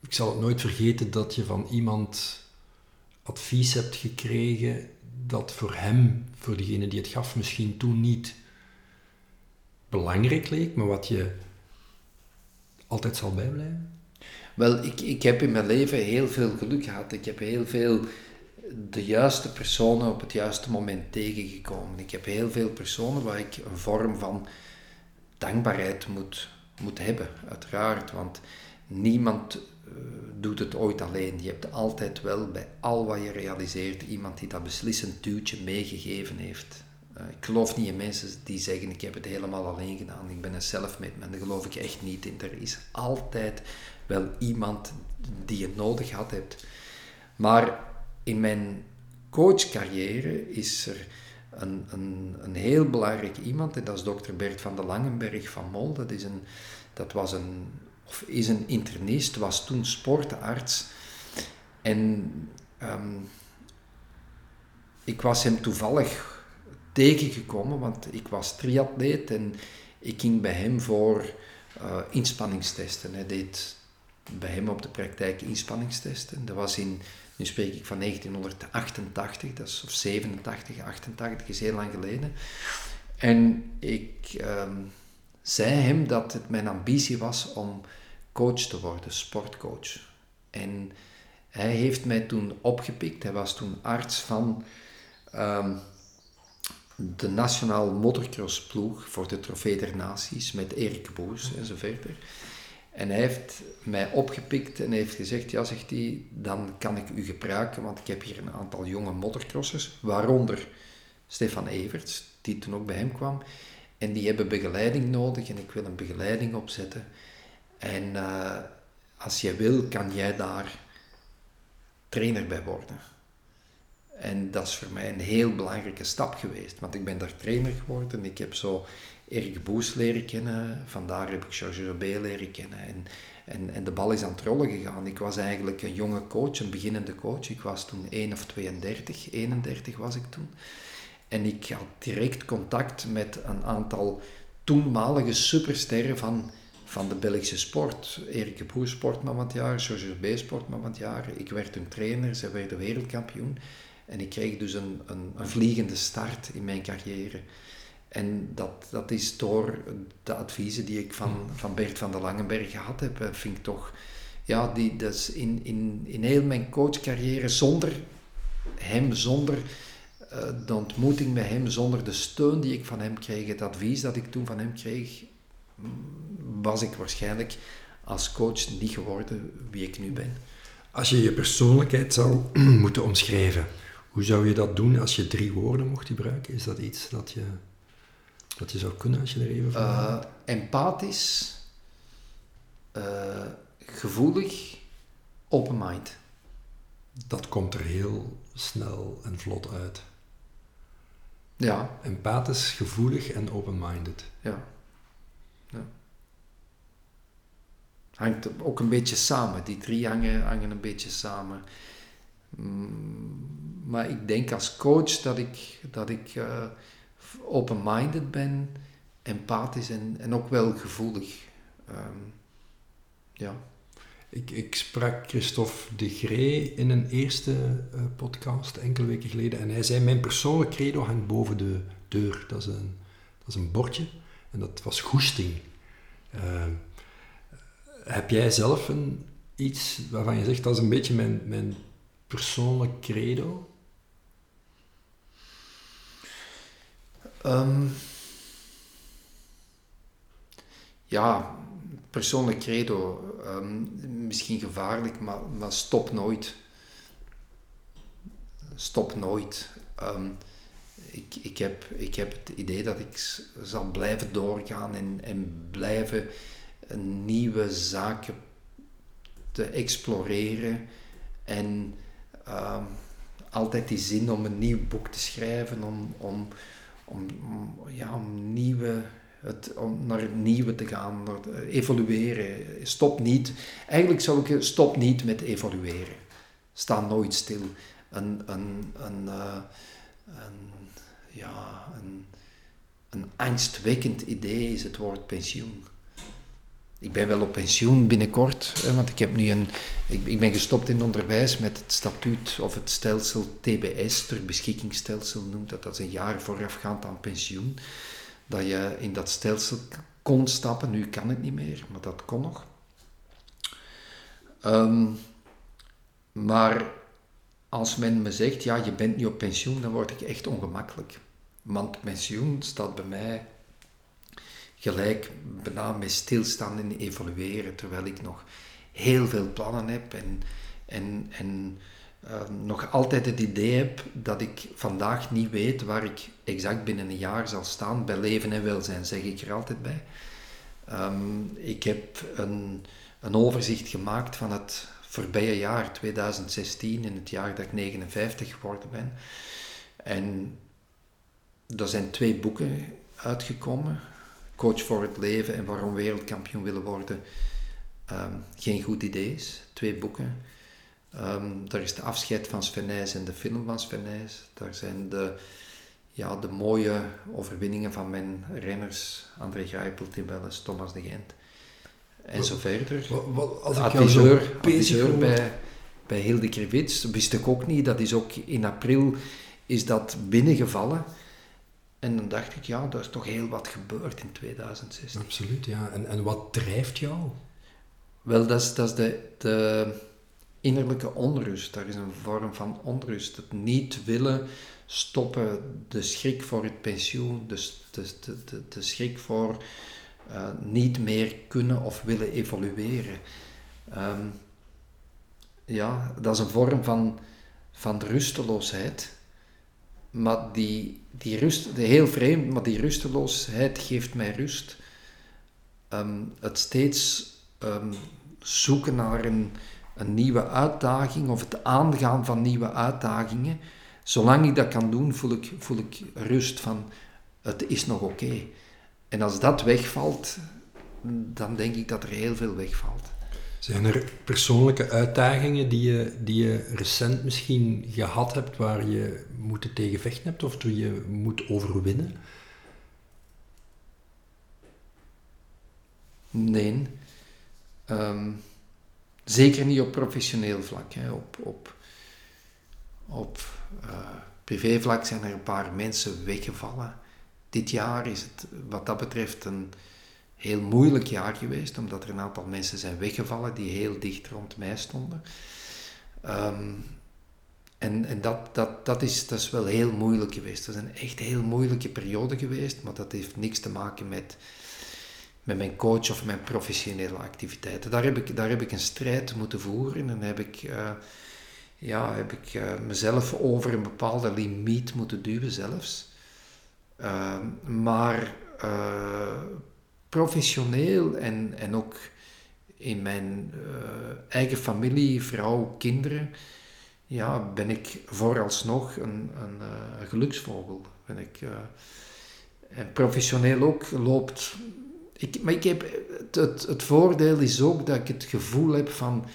Ik zal het nooit vergeten dat je van iemand advies hebt gekregen dat voor hem, voor degene die het gaf, misschien toen niet belangrijk leek, maar wat je altijd zal bijblijven? Wel, ik, ik heb in mijn leven heel veel geluk gehad. Ik heb heel veel de juiste personen op het juiste moment tegengekomen. Ik heb heel veel personen waar ik een vorm van dankbaarheid moet, moet hebben, uiteraard. Want niemand uh, doet het ooit alleen. Je hebt altijd wel bij al wat je realiseert iemand die dat beslissend duwtje meegegeven heeft. Uh, ik geloof niet in mensen die zeggen ik heb het helemaal alleen gedaan, ik ben een self-made man. Daar geloof ik echt niet in. Er is altijd wel iemand die je nodig had hebt. Maar in mijn coachcarrière is er een, een, een heel belangrijk iemand, en dat is dokter Bert van de Langenberg van Mol. Dat, is een, dat was een, of is een internist, was toen sportarts. En um, ik was hem toevallig tegengekomen, want ik was triatleet en ik ging bij hem voor uh, inspanningstesten. Hij deed bij hem op de praktijk inspanningstesten. Dat was in nu spreek ik van 1988, dat is, of 87, 88, is heel lang geleden. En ik ehm, zei hem dat het mijn ambitie was om coach te worden, sportcoach. En hij heeft mij toen opgepikt. Hij was toen arts van um, de Nationaal Motocrossploeg voor de Trofee der Naties met Erik Boers en zo verder. En hij heeft mij opgepikt en heeft gezegd, ja, zegt hij, dan kan ik u gebruiken, want ik heb hier een aantal jonge motocrossers, waaronder Stefan Everts, die toen ook bij hem kwam. En die hebben begeleiding nodig en ik wil een begeleiding opzetten. En uh, als jij wil, kan jij daar trainer bij worden. En dat is voor mij een heel belangrijke stap geweest, want ik ben daar trainer geworden. Ik heb zo Erik Boes leren kennen. Vandaar heb ik Georges Robé leren kennen. En, en, en de bal is aan het rollen gegaan. Ik was eigenlijk een jonge coach, een beginnende coach. Ik was toen 1 of 32, 31 was ik toen. En ik had direct contact met een aantal toenmalige supersterren van, van de Belgische sport. Erik Boer sportman van het jaar, Georges B sportman van het jaar. Ik werd een trainer, zij werden wereldkampioen. En ik kreeg dus een, een, een vliegende start in mijn carrière. En dat, dat is door de adviezen die ik van, hmm. van Bert van der Langenberg gehad heb, eh, vind ik toch, ja, die, dat is in, in, in heel mijn coachcarrière, zonder hem, zonder uh, de ontmoeting met hem, zonder de steun die ik van hem kreeg, het advies dat ik toen van hem kreeg, was ik waarschijnlijk als coach niet geworden wie ik nu ben. Als je je persoonlijkheid zou moeten omschrijven, hoe zou je dat doen als je drie woorden mocht gebruiken? Is dat iets dat je wat je zou kunnen als je er even van uh, Empathisch, uh, gevoelig, open mind. Dat komt er heel snel en vlot uit. Ja. Empathisch, gevoelig en open-minded. Ja. ja. Hangt ook een beetje samen. Die drie hangen, hangen een beetje samen. Mm, maar ik denk als coach dat ik, dat ik uh, open-minded ben, empathisch en, en ook wel gevoelig. Um, ja. Ik, ik sprak Christophe de Gree in een eerste uh, podcast enkele weken geleden en hij zei: Mijn persoonlijk credo hangt boven de deur. Dat is een, dat is een bordje en dat was goesting. Uh, heb jij zelf een, iets waarvan je zegt dat is een beetje mijn, mijn persoonlijk credo? Um, ja, persoonlijk credo. Um, misschien gevaarlijk, maar, maar stop nooit. Stop nooit. Um, ik, ik, heb, ik heb het idee dat ik zal blijven doorgaan en, en blijven nieuwe zaken te exploreren. En altijd die zin om een nieuw boek te schrijven, om, om, om, ja, om, nieuwe, het, om naar het nieuwe te gaan, naar evolueren. Stop niet. Eigenlijk zou ik stop niet met evolueren. Sta nooit stil. Een, een, een, uh, een, ja, een, een angstwekkend idee is het woord pensioen. Ik ben wel op pensioen binnenkort, want ik, heb nu een, ik, ik, ben gestopt in onderwijs met het statuut of het stelsel TBS, ter beschikkingstelsel noemt dat. Dat is een jaar voorafgaand aan pensioen. Dat je in dat stelsel kon stappen. Nu kan het niet meer, maar dat kon nog. Um, maar als men me zegt, ja, je bent niet op pensioen, dan word ik echt ongemakkelijk. Want pensioen staat bij mij gelijk bijna met stilstaan en evolueren, terwijl ik nog heel veel plannen heb en, en, en uh, nog altijd het idee heb dat ik vandaag niet weet waar ik exact binnen een jaar zal staan. Bij leven en welzijn zeg ik er altijd bij. Um, ik heb een, een overzicht gemaakt van het voorbije jaar 2016, in het jaar dat ik 59 geworden ben. En er zijn twee boeken uitgekomen. Coach voor het leven en waarom wereldkampioen willen worden. Um, geen goed idee is. Twee boeken. Um, daar is de afscheid van Sven en de film van Sven Daar zijn de, ja, de mooie overwinningen van mijn renners. André Grijpel, Tim Welles, Thomas de Gent. En wat, zo verder. Wat, wat, als ik adviseur, adviseur bij, bij Hilde Krivits. Wist ik ook niet. Dat is ook in april is dat binnengevallen. En dan dacht ik, ja, er is toch heel wat gebeurd in 2016. Absoluut, ja. En, en wat drijft jou? Wel, dat is, dat is de, de innerlijke onrust. Dat is een vorm van onrust. Het niet willen stoppen, de schrik voor het pensioen, de, de, de, de schrik voor uh, niet meer kunnen of willen evolueren. Um, ja, dat is een vorm van, van rusteloosheid. Maar die, die rust, heel vreemd, maar die rusteloosheid geeft mij rust. Um, het steeds um, zoeken naar een, een nieuwe uitdaging of het aangaan van nieuwe uitdagingen. Zolang ik dat kan doen, voel ik, voel ik rust van het is nog oké. En als dat wegvalt, dan denk ik dat er heel veel wegvalt. Zijn er persoonlijke uitdagingen die je, die je recent misschien gehad hebt waar je moeten tegen vechten hebt of die je moet overwinnen? Nee. Ehm, zeker niet op professioneel vlak. Hè. Op, op, op uh, privévlak zijn er een paar mensen weggevallen. Dit jaar is het wat dat betreft een heel moeilijk jaar geweest, omdat er een aantal mensen zijn weggevallen die heel dicht rond mij stonden. Ehm, en en dat, dat, dat, is, dat is wel heel moeilijk geweest. Dat is een echt heel moeilijke periode geweest, maar dat heeft niks te maken met, met mijn coach of mijn professionele activiteiten. Daar heb ik, daar heb ik een strijd moeten voeren en heb ik, uh, ja, heb ik uh, mezelf over een bepaalde limiet moeten duwen zelfs. Uh, maar uh, professioneel en, en ook in mijn uh, eigen familie, vrouw, kinderen, ja, ben ik vooralsnog een, een, een geluksvogel. Ben ik, en professioneel ook loopt. Ik, maar ik heb, het, het, het voordeel is ook dat ik het gevoel heb van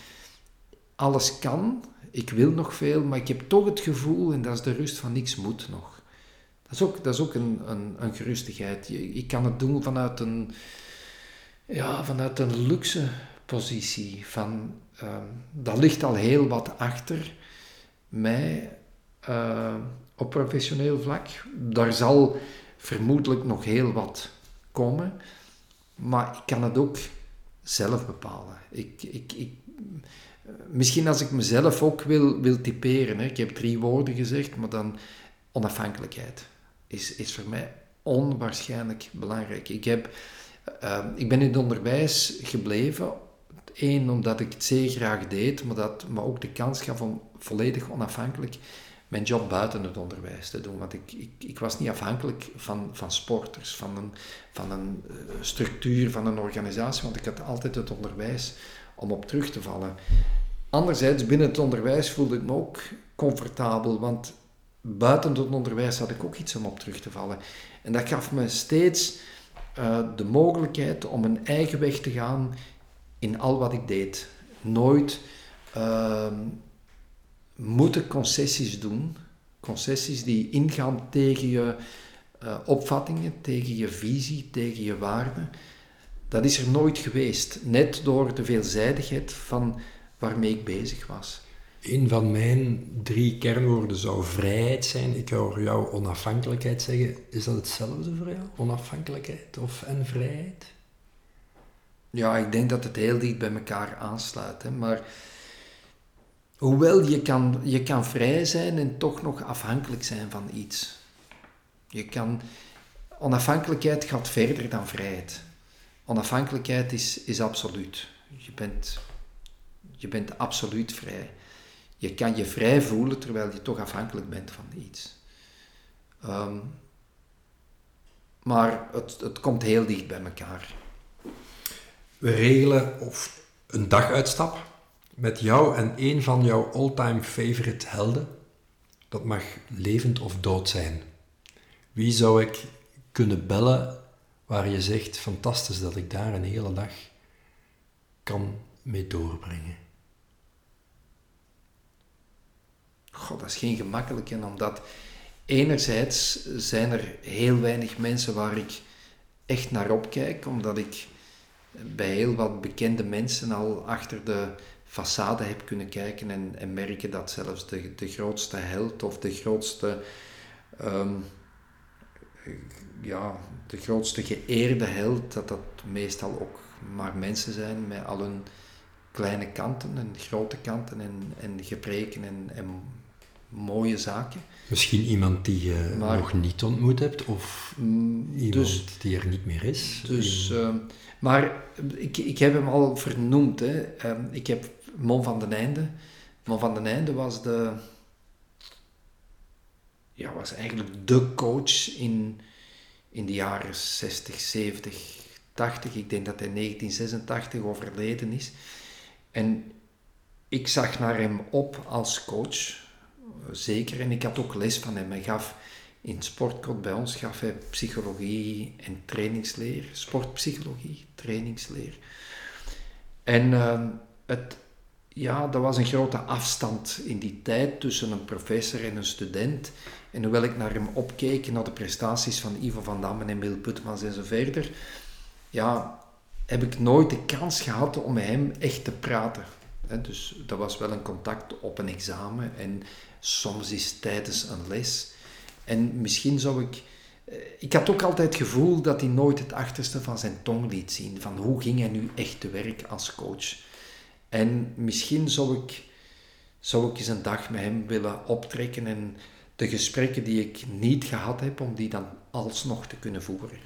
alles kan, ik wil nog veel, maar ik heb toch het gevoel, en dat is de rust van niks moet nog. Dat is ook, dat een, een, gerustigheid. Ik kan het doen vanuit een, ja, vanuit een luxe positie. Van, uh, dat ligt al heel wat achter mij uh, op professioneel vlak. Daar zal vermoedelijk nog heel wat komen, maar ik kan het ook zelf bepalen. Ik, ik, ik, misschien als ik mezelf ook wil, wil typeren, hè. ik heb drie woorden gezegd, maar dan onafhankelijkheid is, is voor mij onwaarschijnlijk belangrijk. Ik, heb, uh, ik ben in het onderwijs gebleven. Eén, omdat ik het zeer graag deed, maar dat me ook de kans gaf om volledig onafhankelijk mijn job buiten het onderwijs te doen. Want ik, ik, ik was niet afhankelijk van, van sporters, van een, van een uh, structuur, van een organisatie, want ik had altijd het onderwijs om op terug te vallen. Anderzijds, binnen het onderwijs voelde ik me ook comfortabel, want buiten het onderwijs had ik ook iets om op terug te vallen. En dat gaf me steeds uh, de mogelijkheid om een eigen weg te gaan in al wat ik deed. Nooit uh, moeten concessies doen, concessies die ingaan tegen je uh, opvattingen, tegen je visie, tegen je waarden. Dat is er nooit geweest, net door de veelzijdigheid van waarmee ik bezig was. Een van mijn drie kernwoorden zou vrijheid zijn. Ik hoor jou onafhankelijkheid zeggen. Is dat hetzelfde voor jou? Onafhankelijkheid of en vrijheid? Ja, ik denk dat het heel dicht bij elkaar aansluit. Hè. Maar hoewel je kan, je kan vrij zijn en toch nog afhankelijk zijn van iets. Je kan, onafhankelijkheid gaat verder dan vrijheid. Onafhankelijkheid is, is absoluut. Je bent Je bent absoluut vrij. Je kan je vrij voelen terwijl je toch afhankelijk bent van iets. Ehm, maar het, het komt heel dicht bij elkaar. We regelen of een daguitstap met jou en een van jouw all-time favorite helden. Dat mag levend of dood zijn. Wie zou ik kunnen bellen waar je zegt, fantastisch dat ik daar een hele dag kan mee doorbrengen? God, dat is geen gemakkelijke, omdat enerzijds zijn er heel weinig mensen waar ik echt naar opkijk, omdat ik bij heel wat bekende mensen al achter de façade heb kunnen kijken en, en merken dat zelfs de, de grootste held of de grootste, ehm, ja, de grootste geëerde held, dat dat meestal ook maar mensen zijn met al hun kleine kanten en grote kanten en, en gebreken en, en mooie zaken. Misschien iemand die je nog niet ontmoet hebt of mm, iemand dus- die er niet meer is. Dus, ehm, maar ik, ik heb hem al vernoemd. Hè. Ehm, ik heb Mon van den Einde. Mon van den Einde was de... Ja, was eigenlijk de coach in, in de jaren 60, 70, 80. Ik denk dat hij in 1986 overleden is. En ik zag naar hem op als coach zeker. En ik had ook les van hem. Hij gaf in sportkot bij ons gaf hij psychologie en trainingsleer, sportpsychologie, trainingsleer. En uh, het, ja, er was een grote afstand in die tijd tussen een professor en een student. En hoewel ik naar hem opkeek, naar de prestaties van Ivo van Damme en Emil Putmans en zo verder, ja, heb ik nooit de kans gehad om met hem echt te praten. dus dat was wel een contact op een examen en soms is tijdens een les. En misschien zou ik. Eh, ik had ook altijd het gevoel dat hij nooit het achterste van zijn tong liet zien. Van hoe ging hij nu echt te werk als coach. En misschien zou ik, zou ik eens een dag met hem willen optrekken en de gesprekken die ik niet gehad heb, om die dan alsnog te kunnen voeren.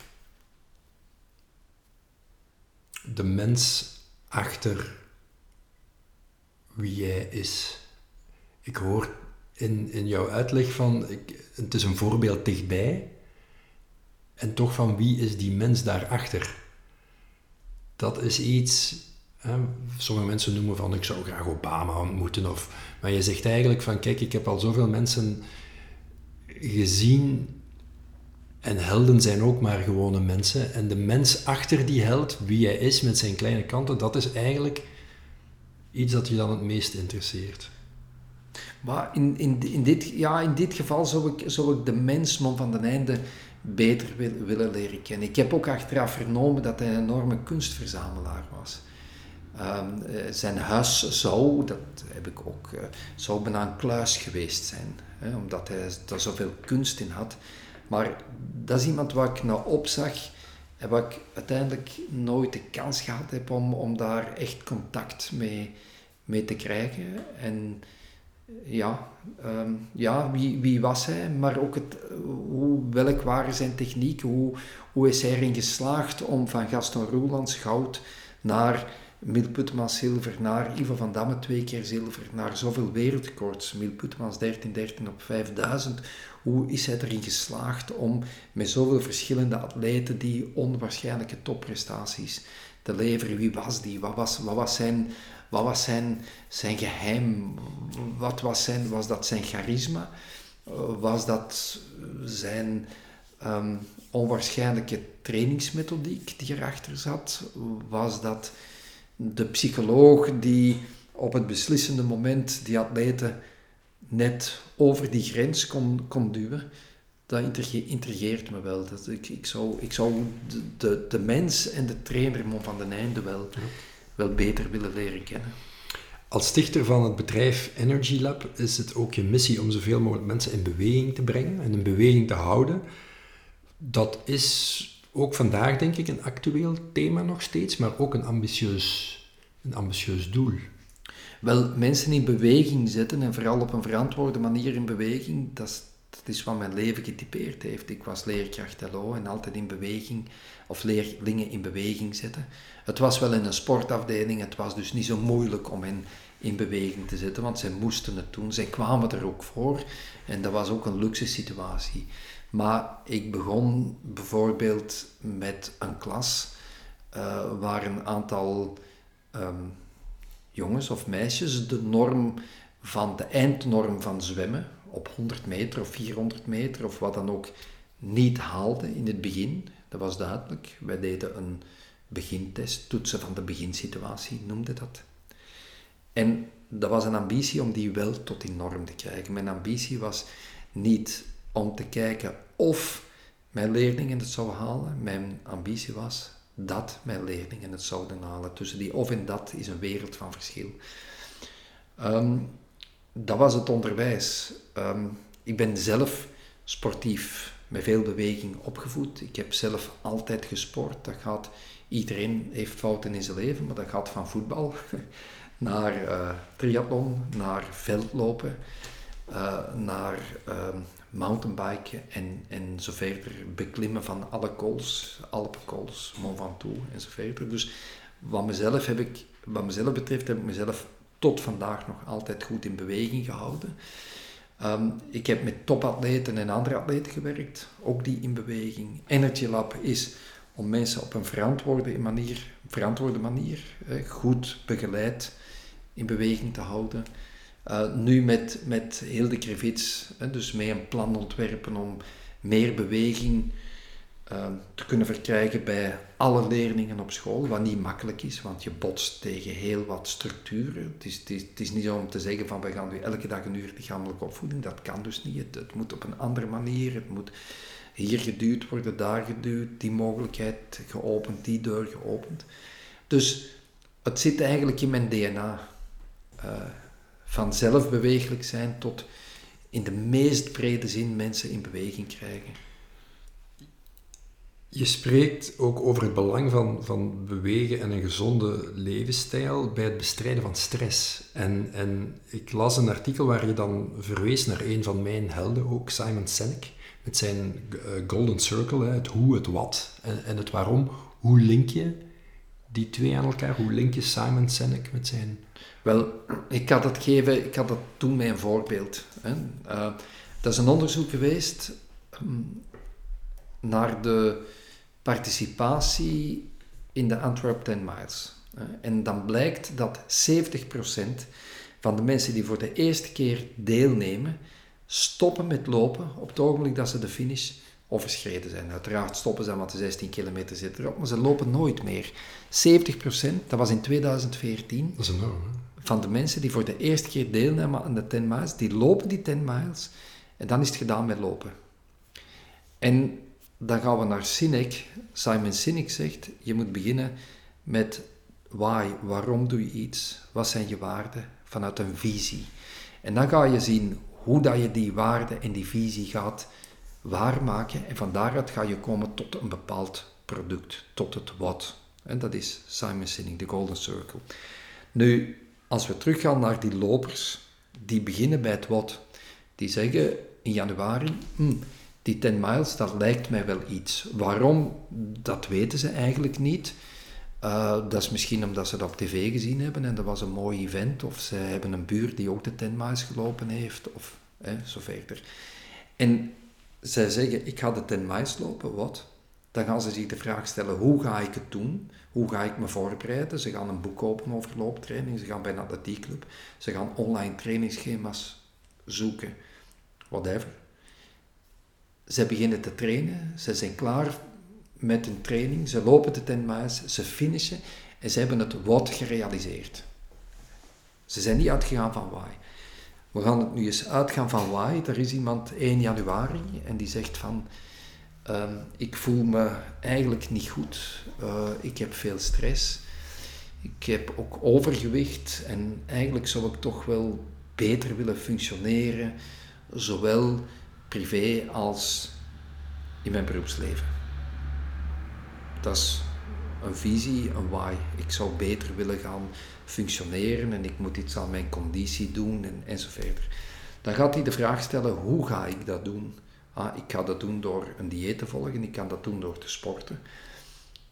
De mens achter wie jij is. Ik hoor in, in jouw uitleg van, ik, het is een voorbeeld dichtbij, en toch van wie is die mens daarachter? Dat is iets, hè, sommige mensen noemen van, ik zou graag Obama ontmoeten, of, maar je zegt eigenlijk van, kijk, ik heb al zoveel mensen gezien, en helden zijn ook maar gewone mensen, en de mens achter die held, wie hij is met zijn kleine kanten, dat is eigenlijk iets dat je dan het meest interesseert. Maar in, in, in, dit, ja, in dit geval zou ik, zou ik de mens van den einde beter wil, willen leren kennen. Ik heb ook achteraf vernomen dat hij een enorme kunstverzamelaar was. Um, zijn huis zou, dat heb ik ook, uh, zou bijna een kluis geweest zijn, hè, omdat hij daar zoveel kunst in had. Maar dat is iemand waar ik naar opzag en waar ik uiteindelijk nooit de kans gehad heb om, om daar echt contact mee, mee te krijgen. En ja, ehm, ja wie, wie was hij, maar ook het, hoe, welk waren zijn technieken, hoe, hoe is hij erin geslaagd om van Gaston Roelands goud naar Mil Putmans zilver, naar Ivo van Damme twee keer zilver, naar zoveel wereldrecords, Mil Putmans 1313 op 5000, hoe is hij erin geslaagd om met zoveel verschillende atleten die onwaarschijnlijke topprestaties te leveren? Wie was die? Wat was, wat was zijn wat was zijn, zijn geheim? Wat was, zijn, was dat zijn charisma? Was dat zijn um, onwaarschijnlijke trainingsmethodiek die erachter zat? Was dat de psycholoog die op het beslissende moment die atleten net over die grens kon, kon duwen? Dat intrigeert me wel. Dat ik, ik, zou, ik zou de, de, de mens en de trainer van den einde wel wel beter willen leren kennen. Als stichter van het bedrijf Energy Lab is het ook je missie om zoveel mogelijk mensen in beweging te brengen en in beweging te houden. Dat is ook vandaag denk ik een actueel thema nog steeds, maar ook een ambitieus, een ambitieus doel. Wel, mensen in beweging zetten en vooral op een verantwoorde manier in beweging, dat is, dat is wat mijn leven getypeerd heeft. Ik was leerkracht LO en altijd in beweging, of leerlingen in beweging zetten. Het was wel in een sportafdeling, het was dus niet zo moeilijk om hen in beweging te zetten, want zij moesten het doen. Zij kwamen er ook voor en dat was ook een luxe situatie. Maar ik begon bijvoorbeeld met een klas uh, waar een aantal ehm, jongens of meisjes de norm van de eindnorm van zwemmen op 100 meter of 400 meter of wat dan ook niet haalden in het begin. Dat was duidelijk. Wij deden een begintest, toetsen van de beginsituatie noemde dat. En dat was een ambitie om die wel tot die norm te krijgen. Mijn ambitie was niet om te kijken of mijn leerlingen het zouden halen. Mijn ambitie was dat mijn leerlingen het zouden halen. Tussen die of en dat is een wereld van verschil. Ehm, dat was het onderwijs. Ehm, ik ben zelf sportief, met veel beweging opgevoed. Ik heb zelf altijd gesport. Dat gaat, iedereen heeft fouten in zijn leven, maar dat gaat van voetbal naar uh, triathlon, naar veldlopen, uh, naar uh, mountainbiken en, en zo verder. Beklimmen van alle kools, Alpenkools, Mont Ventoux en zo verder. Dus wat mezelf, heb ik, wat mezelf betreft heb ik mezelf tot vandaag nog altijd goed in beweging gehouden. Ehm, ik heb met topatleten en andere atleten gewerkt, ook die in beweging. Energy Lab is om mensen op een verantwoorde manier, verantwoorde manier goed begeleid in beweging te houden. Uh, nu met, met heel de Krevits, dus mee een plan ontwerpen om meer beweging te kunnen verkrijgen bij alle leerlingen op school, wat niet makkelijk is, want je botst tegen heel wat structuren. Het is, het is, niet zo om te zeggen van we gaan nu elke dag een uur lichamelijke opvoeding, dat kan dus niet. Het, moet op een andere manier, het moet hier geduwd worden, daar geduwd, die mogelijkheid geopend, die deur geopend. Dus het zit eigenlijk in mijn DNA. Uh, van zelf bewegelijk zijn tot in de meest brede zin mensen in beweging krijgen. Je spreekt ook over het belang van, van bewegen en een gezonde levensstijl bij het bestrijden van stress. En, en ik las een artikel waar je dan verwees naar een van mijn helden ook, Simon Sinek, met zijn eh, Golden Circle, het hoe, het wat en, en het waarom. Hoe link je die twee aan elkaar? Hoe link je Simon Sinek met zijn... Wel, ik had het, geven, ik had het toen een voorbeeld. Hè. Uh, dat is een onderzoek geweest um, naar de participatie in de Antwerp 10 Miles. Uh, en dan blijkt dat 70% van de mensen die voor de eerste keer deelnemen, stoppen met lopen op het ogenblik dat ze de finish overschreden zijn. Uiteraard stoppen ze, want de 16 kilometer zit erop, maar ze lopen nooit meer. 70% dat was in 2014. Dat is enorm, Van de mensen die voor de eerste keer deelnemen aan de 10 miles, die lopen die 10 miles en dan is het gedaan met lopen. En dan gaan we naar Sinek. Simon Sinek zegt, je moet beginnen met why, waarom doe je iets, wat zijn je waarden, vanuit een visie. En dan ga je zien hoe dat je die waarden en die visie gaat waarmaken en van daaruit ga je komen tot een bepaald product, tot het wat. En dat is Simon Sinek, de Golden Circle. Nu, als we teruggaan naar die lopers, die beginnen bij het wat. Die zeggen in januari, hm, die 10 miles, dat lijkt mij wel iets. Waarom? Dat weten ze eigenlijk niet. Uh, dat is misschien omdat ze dat op tv gezien hebben en dat was een mooi event, of ze hebben een buur die ook de 10 miles gelopen heeft, of zo verder. En zij zeggen, ik ga de 10 miles lopen, wat? Dan gaan ze zich de vraag stellen, hoe ga ik het doen? Hoe ga ik me voorbereiden? Ze gaan een boek kopen over looptraining, ze gaan bij een atletiekclub, ze gaan online trainingsschema's zoeken, whatever. Ze beginnen te trainen, ze zijn klaar met hun training, ze lopen de 10 miles, ze finishen en ze hebben het wat gerealiseerd. Ze zijn niet uitgegaan van why. We gaan het nu eens uitgaan van why. Er is iemand 1 januari en die zegt van... Ehm, ik voel me eigenlijk niet goed. Uh, ik heb veel stress. Ik heb ook overgewicht en eigenlijk zou ik toch wel beter willen functioneren, zowel privé als in mijn beroepsleven. Dat is een visie, een why. Ik zou beter willen gaan functioneren en ik moet iets aan mijn conditie doen en, enzovoort. Dan gaat hij de vraag stellen, hoe ga ik dat doen? Ah, ik ga dat doen door een dieet te volgen, ik kan dat doen door te sporten.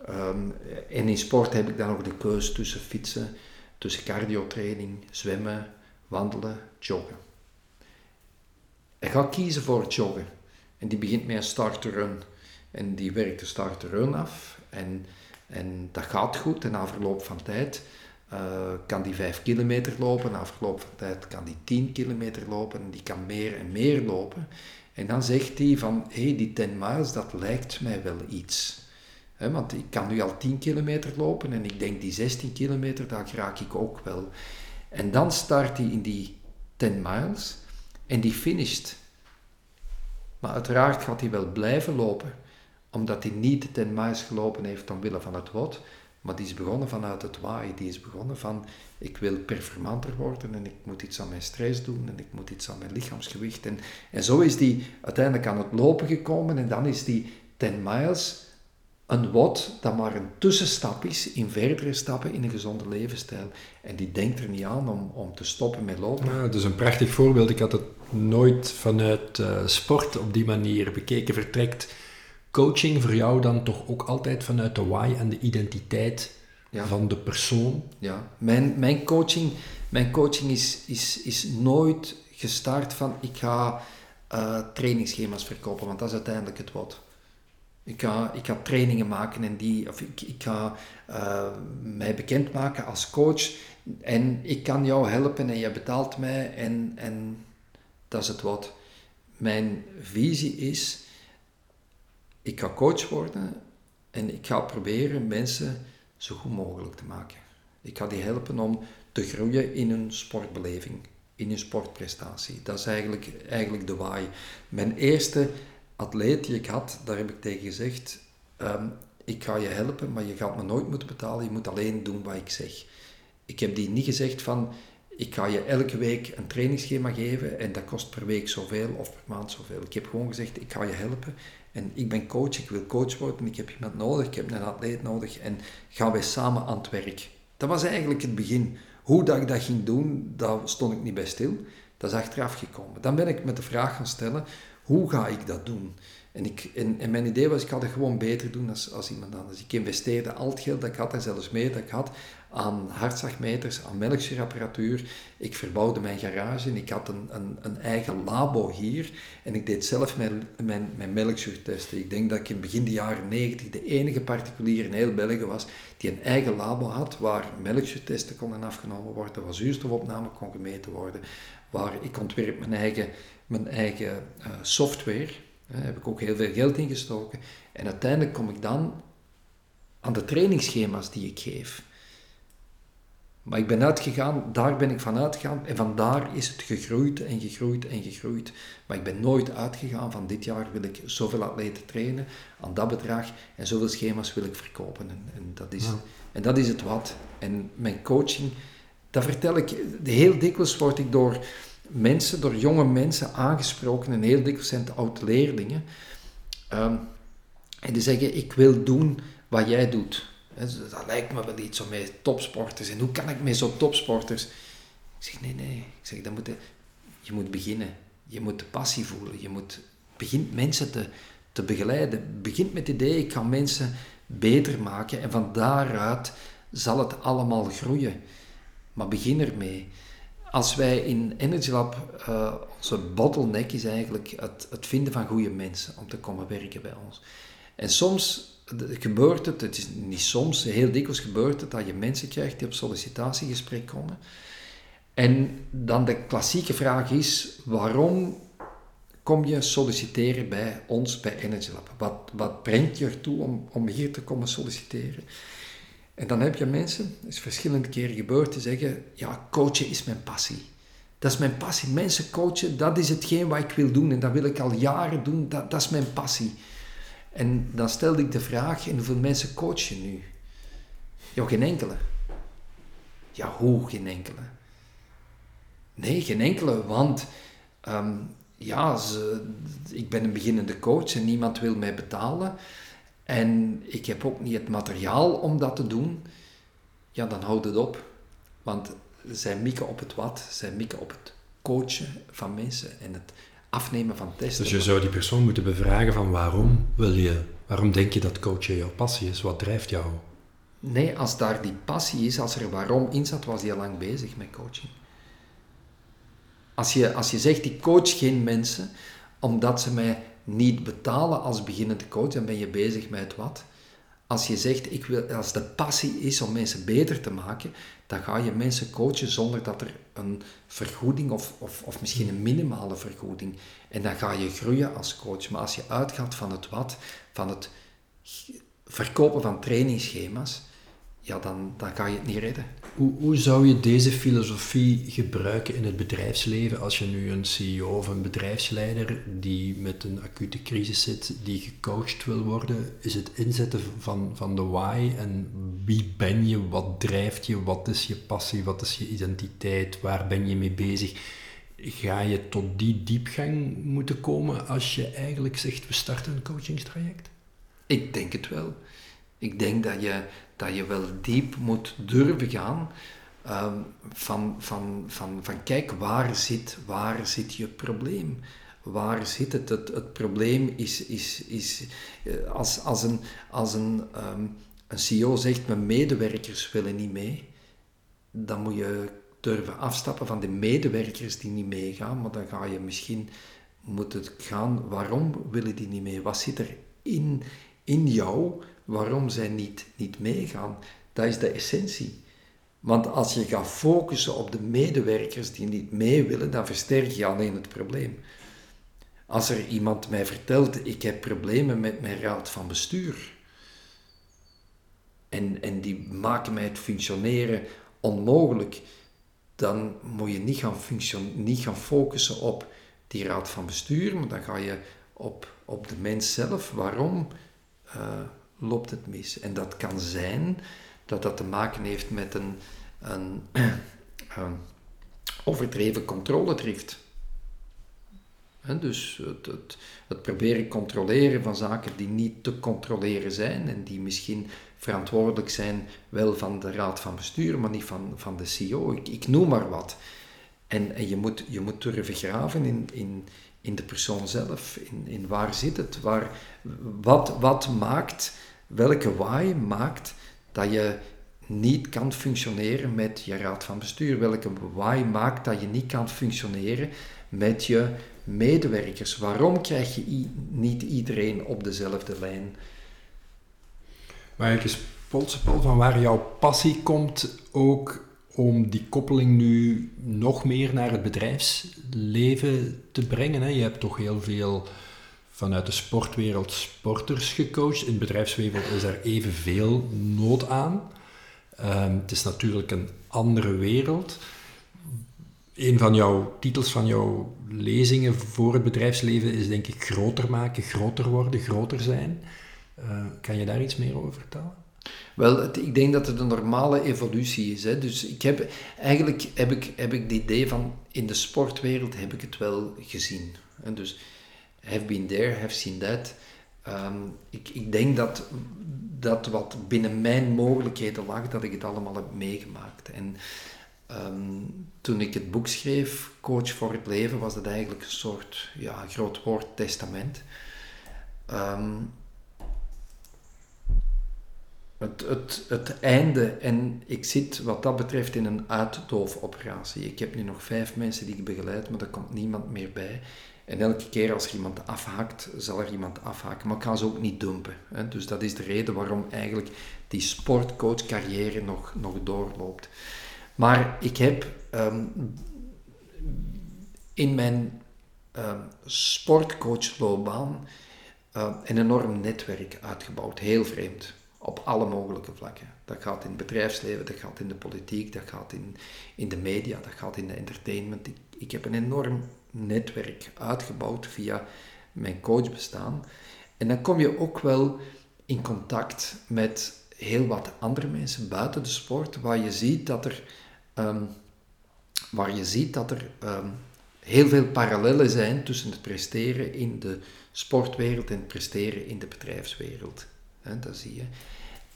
Ehm, en in sport heb ik dan ook de keuze tussen fietsen, tussen cardiotraining, zwemmen, wandelen, joggen. Gaat kiezen voor het joggen. En die begint met een start-run. En die werkt de start-run af. En, en dat gaat goed. En na verloop van tijd kan die 5 kilometer lopen. Na verloop van tijd kan die 10 kilometer lopen. En die kan meer en meer lopen. En dan zegt hij van, hé, hey, die 10 miles, dat lijkt mij wel iets. He, want ik kan nu al 10 kilometer lopen en ik denk die 16 kilometer, daar raak ik ook wel. En dan start hij in die 10 miles en die finisht. Maar uiteraard gaat hij wel blijven lopen, omdat hij niet 10 miles gelopen heeft omwille van het wat, maar die is begonnen vanuit het why. Die is begonnen van, ik wil performanter worden en ik moet iets aan mijn stress doen en ik moet iets aan mijn lichaamsgewicht. En, en zo is die uiteindelijk aan het lopen gekomen en dan is die 10 miles een wat dat maar een tussenstap is in verdere stappen in een gezonde levensstijl. En die denkt er niet aan om, om te stoppen met lopen. Ja, dat is een prachtig voorbeeld. Ik had het nooit vanuit uh, sport op die manier bekeken. Vertrekt coaching voor jou dan toch ook altijd vanuit de why en de identiteit ja. van de persoon? Ja, mijn, mijn coaching, mijn coaching is, is, is nooit gestart van ik ga uh, trainingsschema's verkopen, want dat is uiteindelijk het wat. Ik ga, ik trainingen maken en die, of ik, ik ga uh, mij bekendmaken als coach en ik kan jou helpen en je betaalt mij en, en dat is het wat. Mijn visie is, ik ga coach worden en ik ga proberen mensen zo goed mogelijk te maken. Ik ga die helpen om te groeien in hun sportbeleving, in hun sportprestatie. Dat is eigenlijk, eigenlijk de waai. Mijn eerste atleet die ik had, daar heb ik tegen gezegd, ehm, ik ga je helpen, maar je gaat me nooit moeten betalen, je moet alleen doen wat ik zeg. Ik heb die niet gezegd van, ik ga je elke week een trainingsschema geven en dat kost per week zoveel of per maand zoveel. Ik heb gewoon gezegd, ik ga je helpen en ik ben coach, ik wil coach worden, ik heb iemand nodig, ik heb een atleet nodig en gaan wij samen aan het werk. Dat was eigenlijk het begin. Hoe dat ik dat ging doen, daar stond ik niet bij stil. Dat is achteraf gekomen. Dan ben ik met de vraag gaan stellen, hoe ga ik dat doen? En, ik, en, mijn idee was, ik ga het gewoon beter doen als, als iemand anders. Ik investeerde al het geld dat ik had en zelfs meer dat ik had aan hartslagmeters, aan melkzuurapparatuur. Ik verbouwde mijn garage en ik had een, een, een, eigen labo hier. En ik deed zelf mijn, mijn, mijn melkzuurtesten. Ik denk dat ik in begin de jaren 90 de enige particulier in heel België was die een eigen labo had waar melkzuurtesten konden afgenomen worden, waar zuurstofopname kon gemeten worden, waar ik ontwerp mijn eigen, mijn eigen uh, software. Daar heb ik ook heel veel geld in gestoken. En uiteindelijk kom ik dan aan de trainingsschema's die ik geef. Maar ik ben uitgegaan, daar ben ik van uitgegaan en vandaar is het gegroeid en gegroeid en gegroeid. Maar ik ben nooit uitgegaan van dit jaar wil ik zoveel atleten trainen aan dat bedrag en zoveel schema's wil ik verkopen. En, en dat, is, en dat is het wat. En mijn coaching, dat vertel ik, heel dikwijls word ik door mensen, door jonge mensen aangesproken en heel dikwijls zijn het oud-leerlingen. Um, en die zeggen, ik wil doen wat jij doet. Dat lijkt me wel iets om met topsporters. En hoe kan ik met zo'n topsporters? Ik zeg, nee, nee. Ik zeg, dan moet je, je moet beginnen. Je moet de passie voelen. Je moet begint mensen te, te begeleiden. Begint met het idee, ik ga mensen beter maken. En van daaruit zal het allemaal groeien. Maar begin ermee. Als wij in Energy Lab, uh, onze bottleneck is eigenlijk het, het vinden van goede mensen om te komen werken bij ons. En soms gebeurt het, het is niet soms, heel dikwijls gebeurt het dat je mensen krijgt die op sollicitatiegesprek komen. En dan de klassieke vraag is, waarom kom je solliciteren bij ons, bij Energy Lab? Wat, wat brengt je ertoe om, om hier te komen solliciteren? En dan heb je mensen, het is verschillende keren gebeurd, te zeggen, ja, coachen is mijn passie. Dat is mijn passie. Mensen coachen, dat is hetgeen wat ik wil doen en dat wil ik al jaren doen, dat, dat is mijn passie. En dan stelde ik de vraag, hoeveel mensen coach je nu? Ja, geen enkele. Ja, hoe geen enkele? Nee, geen enkele, want ehm, ja, ik ben een beginnende coach en niemand wil mij betalen. En ik heb ook niet het materiaal om dat te doen. Ja, dan houd het op. Want zij mikken op het wat, zij mikken op het coachen van mensen en het afnemen van testen. Dus je zou die persoon moeten bevragen van waarom wil je, waarom denk je dat coachen jouw passie is? Wat drijft jou? Nee, als daar die passie is, als er waarom in zat, was hij al lang bezig met coaching. Als je, als je zegt, ik coach geen mensen omdat ze mij niet betalen als beginnende coach, dan ben je bezig met wat. Als je zegt, ik wil, als de passie is om mensen beter te maken, dan ga je mensen coachen zonder dat er een vergoeding of, of, of misschien een minimale vergoeding. En dan ga je groeien als coach. Maar als je uitgaat van het wat, van het verkopen van trainingsschema's, ja, dan, dan ga je het niet redden. Hoe, hoe zou je deze filosofie gebruiken in het bedrijfsleven als je nu een CEO of een bedrijfsleider die met een acute crisis zit, die gecoacht wil worden? Is het inzetten van, van de why en wie ben je, wat drijft je, wat is je passie, wat is je identiteit, waar ben je mee bezig? Ga je tot die diepgang moeten komen als je eigenlijk zegt we starten een coachingstraject? Ik denk het wel. Ik denk dat je, dat je wel diep moet durven gaan. Ehm, van, van, van, van kijk, waar zit, waar zit je probleem? Waar zit het? Het, het probleem is, is, is eh, als, als, een, als een, um, een CEO zegt, mijn medewerkers willen niet mee, dan moet je durven afstappen van de medewerkers die niet meegaan, maar dan ga je misschien moeten gaan, waarom willen die niet mee? Wat zit er in, in jou waarom zij niet, niet meegaan. Dat is de essentie. Want als je gaat focussen op de medewerkers die niet mee willen, dan versterk je alleen het probleem. Als er iemand mij vertelt, ik heb problemen met mijn raad van bestuur, en, en die maken mij het functioneren onmogelijk, dan moet je niet gaan, niet gaan focussen op die raad van bestuur, maar dan ga je op, op de mens zelf. Waarom? Uh, loopt het mis. En dat kan zijn dat dat te maken heeft met een, een, een overdreven controledrift. dus het, het, het, proberen controleren van zaken die niet te controleren zijn en die misschien verantwoordelijk zijn wel van de raad van bestuur, maar niet van, van de CEO. Ik, ik noem maar wat. En, en je, moet, je moet durven graven in, in, in de persoon zelf, in, in waar zit het, waar, wat, wat maakt welke why maakt dat je niet kan functioneren met je raad van bestuur? Welke why maakt dat je niet kan functioneren met je medewerkers? Waarom krijg je niet iedereen op dezelfde lijn? Maar ik is Paul, van waar jouw passie komt ook om die koppeling nu nog meer naar het bedrijfsleven te brengen. Hè? Je hebt toch heel veel vanuit de sportwereld sporters gecoacht. In het bedrijfswereld is er evenveel nood aan. Um, het is natuurlijk een andere wereld. Een van jouw titels van jouw lezingen voor het bedrijfsleven is denk ik groter maken, groter worden, groter zijn. Uh, kan je daar iets meer over vertellen? Wel, ik denk dat het een normale evolutie is. Hè. Dus ik heb, eigenlijk heb ik, heb ik het idee van, in de sportwereld heb ik het wel gezien. En dus have been there, have seen that. Ehm, ik, ik denk dat, dat wat binnen mijn mogelijkheden lag, dat ik het allemaal heb meegemaakt. En ehm, toen ik het boek schreef, Coach voor het Leven, was dat eigenlijk een soort ja, groot woord testament. Ehm, het, het, het einde, en ik zit wat dat betreft in een uitdoofoperatie. Ik heb nu nog vijf mensen die ik begeleid, maar er komt niemand meer bij. En elke keer als er iemand afhaakt, zal er iemand afhaken. Maar ik ga ze ook niet dumpen. Hè. Dus dat is de reden waarom eigenlijk die sportcoach-carrière nog, nog doorloopt. Maar ik heb ehm, in mijn um, sportcoachloopbaan uh, een enorm netwerk uitgebouwd. Heel vreemd. Op alle mogelijke vlakken. Dat gaat in het bedrijfsleven, dat gaat in de politiek, dat gaat in, in de media, dat gaat in de entertainment. Ik, ik heb een enorm netwerk uitgebouwd via mijn coachbestaan. En dan kom je ook wel in contact met heel wat andere mensen buiten de sport, waar je ziet dat er, um, waar je ziet dat er um, heel veel parallellen zijn tussen het presteren in de sportwereld en het presteren in de bedrijfswereld. Dat zie je.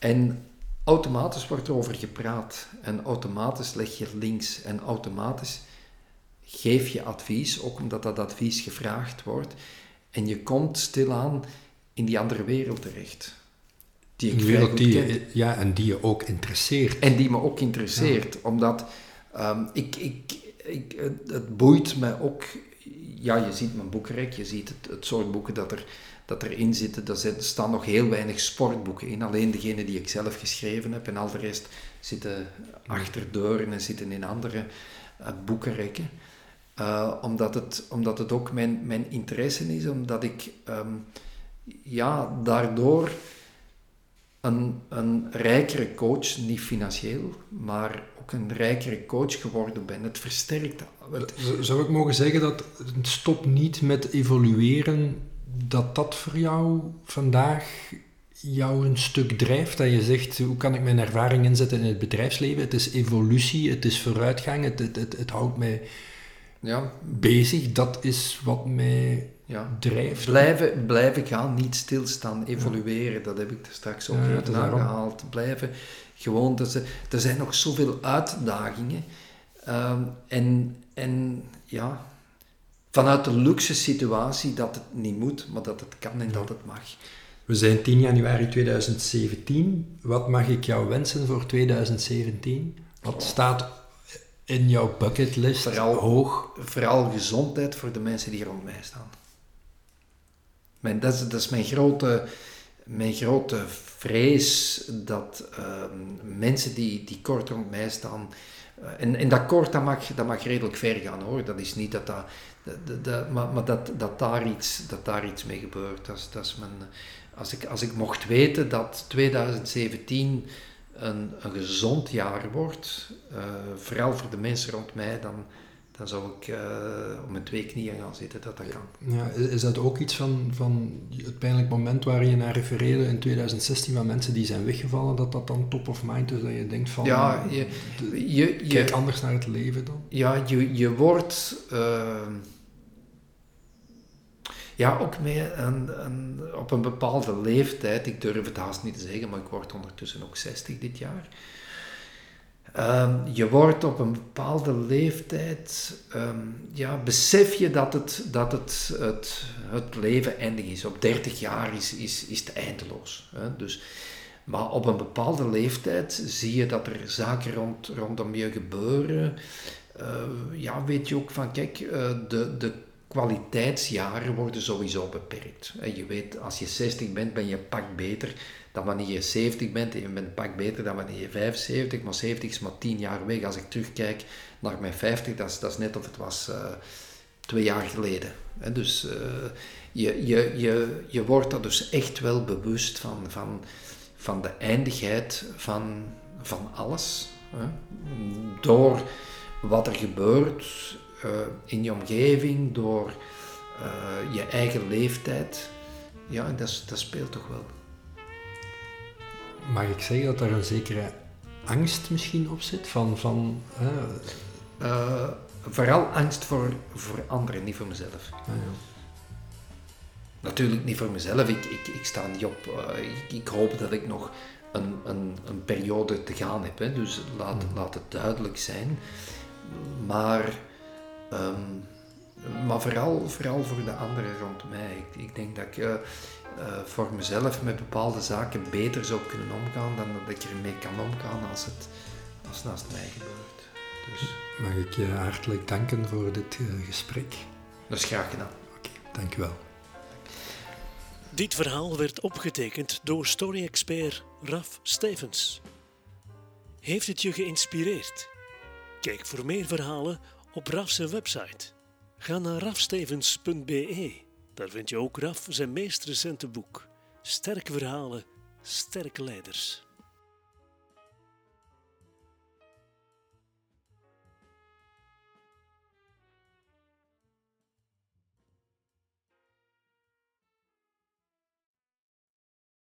En automatisch wordt er over gepraat en automatisch leg je links en automatisch geef je advies, ook omdat dat advies gevraagd wordt. En je komt stilaan in die andere wereld terecht. Die ik wereld die je, ja, en die je ook interesseert. En die me ook interesseert, omdat ehm, ik, ik, ik, het, boeit me ook. Ja, je ziet mijn boekenrek, je ziet het, het soort boeken dat er dat erin zitten. Er staan nog heel weinig sportboeken in. Alleen degene die ik zelf geschreven heb en al de rest zitten achter deuren en zitten in andere uh, boekenrekken. Uh, omdat, het, omdat het ook mijn, mijn interesse is, omdat ik ehm, ja, daardoor een, een rijkere coach, niet financieel, maar ook een rijkere coach geworden ben. Het versterkt. Het... Zou ik mogen zeggen dat het stopt niet met evolueren dat dat voor jou vandaag jou een stuk drijft? Dat je zegt, hoe kan ik mijn ervaring inzetten in het bedrijfsleven? Het is evolutie, het is vooruitgang, het, het, het, het houdt mij ja. bezig. Dat is wat mij ja. drijft. Blijven, blijven gaan, niet stilstaan, evolueren. Dat heb ik er straks ook ja, even aangehaald. Blijven gewoon, er zijn, er zijn nog zoveel uitdagingen. Ehm, en, en ja, vanuit de luxe situatie dat het niet moet, maar dat het kan en dat het mag. We zijn 10 januari 2017. Wat mag ik jou wensen voor 2017? Wat staat in jouw bucketlist vooral, hoog? Vooral gezondheid voor de mensen die rond mij staan. Mijn, dat, is, dat is mijn grote, mijn grote vrees dat ehm, mensen die, die kort rond mij staan. Uh, en, en dat kort dat mag, dat mag redelijk ver gaan hoor. Dat is niet dat dat maar, maar dat, dat, daar iets, dat daar iets mee gebeurt. Dat is, dat is mijn, als, ik, als ik mocht weten dat 2017 een, een gezond jaar wordt, uh, vooral voor de mensen rond mij, dan, dan zou ik uh, op mijn twee knieën gaan zitten, dat dat kan. Ja, is dat ook iets van, van het pijnlijk moment waar je naar refereerde in 2016 van mensen die zijn weggevallen, dat dat dan top of mind is, dat je denkt van, ja, je, je, je, kijk anders naar het leven dan? Ja, je, je wordt... Uh, ja, ook mee een, op een bepaalde leeftijd, ik durf het haast niet te zeggen, maar ik word ondertussen ook 60 dit jaar. Um, je wordt op een bepaalde leeftijd, um, ja, besef je dat, het, dat het, het, het leven eindig is. Op 30 jaar is, is, is het eindeloos. Hè? Dus, maar op een bepaalde leeftijd zie je dat er zaken rond, rondom je gebeuren. Uh, ja, weet je ook van, kijk, uh, de, de kwaliteitsjaren worden sowieso beperkt. Je weet, als je 60 bent, ben je pak beter dan wanneer je 70 bent. En je bent pak beter dan wanneer je 75, maar 70 is maar 10 jaar weg. Als ik terugkijk naar mijn 50, dat is, dat is net of het was uh, twee jaar geleden. Dus uh, je, je, je, je wordt er dus echt wel bewust van, van, van de eindigheid van, van alles. Hè? Door wat er gebeurt uh, in je omgeving, door uh, je eigen leeftijd. Ja, dat, dat speelt toch wel. Mag ik zeggen dat er een zekere angst misschien op zit? Van, van, uh, vooral angst voor, voor anderen, niet voor mezelf. Ah, ja. Natuurlijk niet voor mezelf. Ik, ik, ik sta niet op. Ik, ik, hoop dat ik nog een, een, een periode te gaan heb. Hè. Dus laat, mm. laat het duidelijk zijn. Maar Um, maar vooral, vooral voor de anderen rond mij. Ik, ik denk dat ik uh, uh, voor mezelf met bepaalde zaken beter zou kunnen omgaan dan dat ik ermee kan omgaan als het, als het naast mij gebeurt. Dus. Mag ik je hartelijk danken voor dit uh, gesprek? Dat is graag gedaan. Oké, okay, dankjewel. Dit verhaal werd opgetekend door story-expert Raf Stevens. Heeft het je geïnspireerd? Kijk voor meer verhalen op Raf's website. Ga naar rafstevens.be. Daar vind je ook Raf zijn meest recente boek. Sterke verhalen, sterke leiders.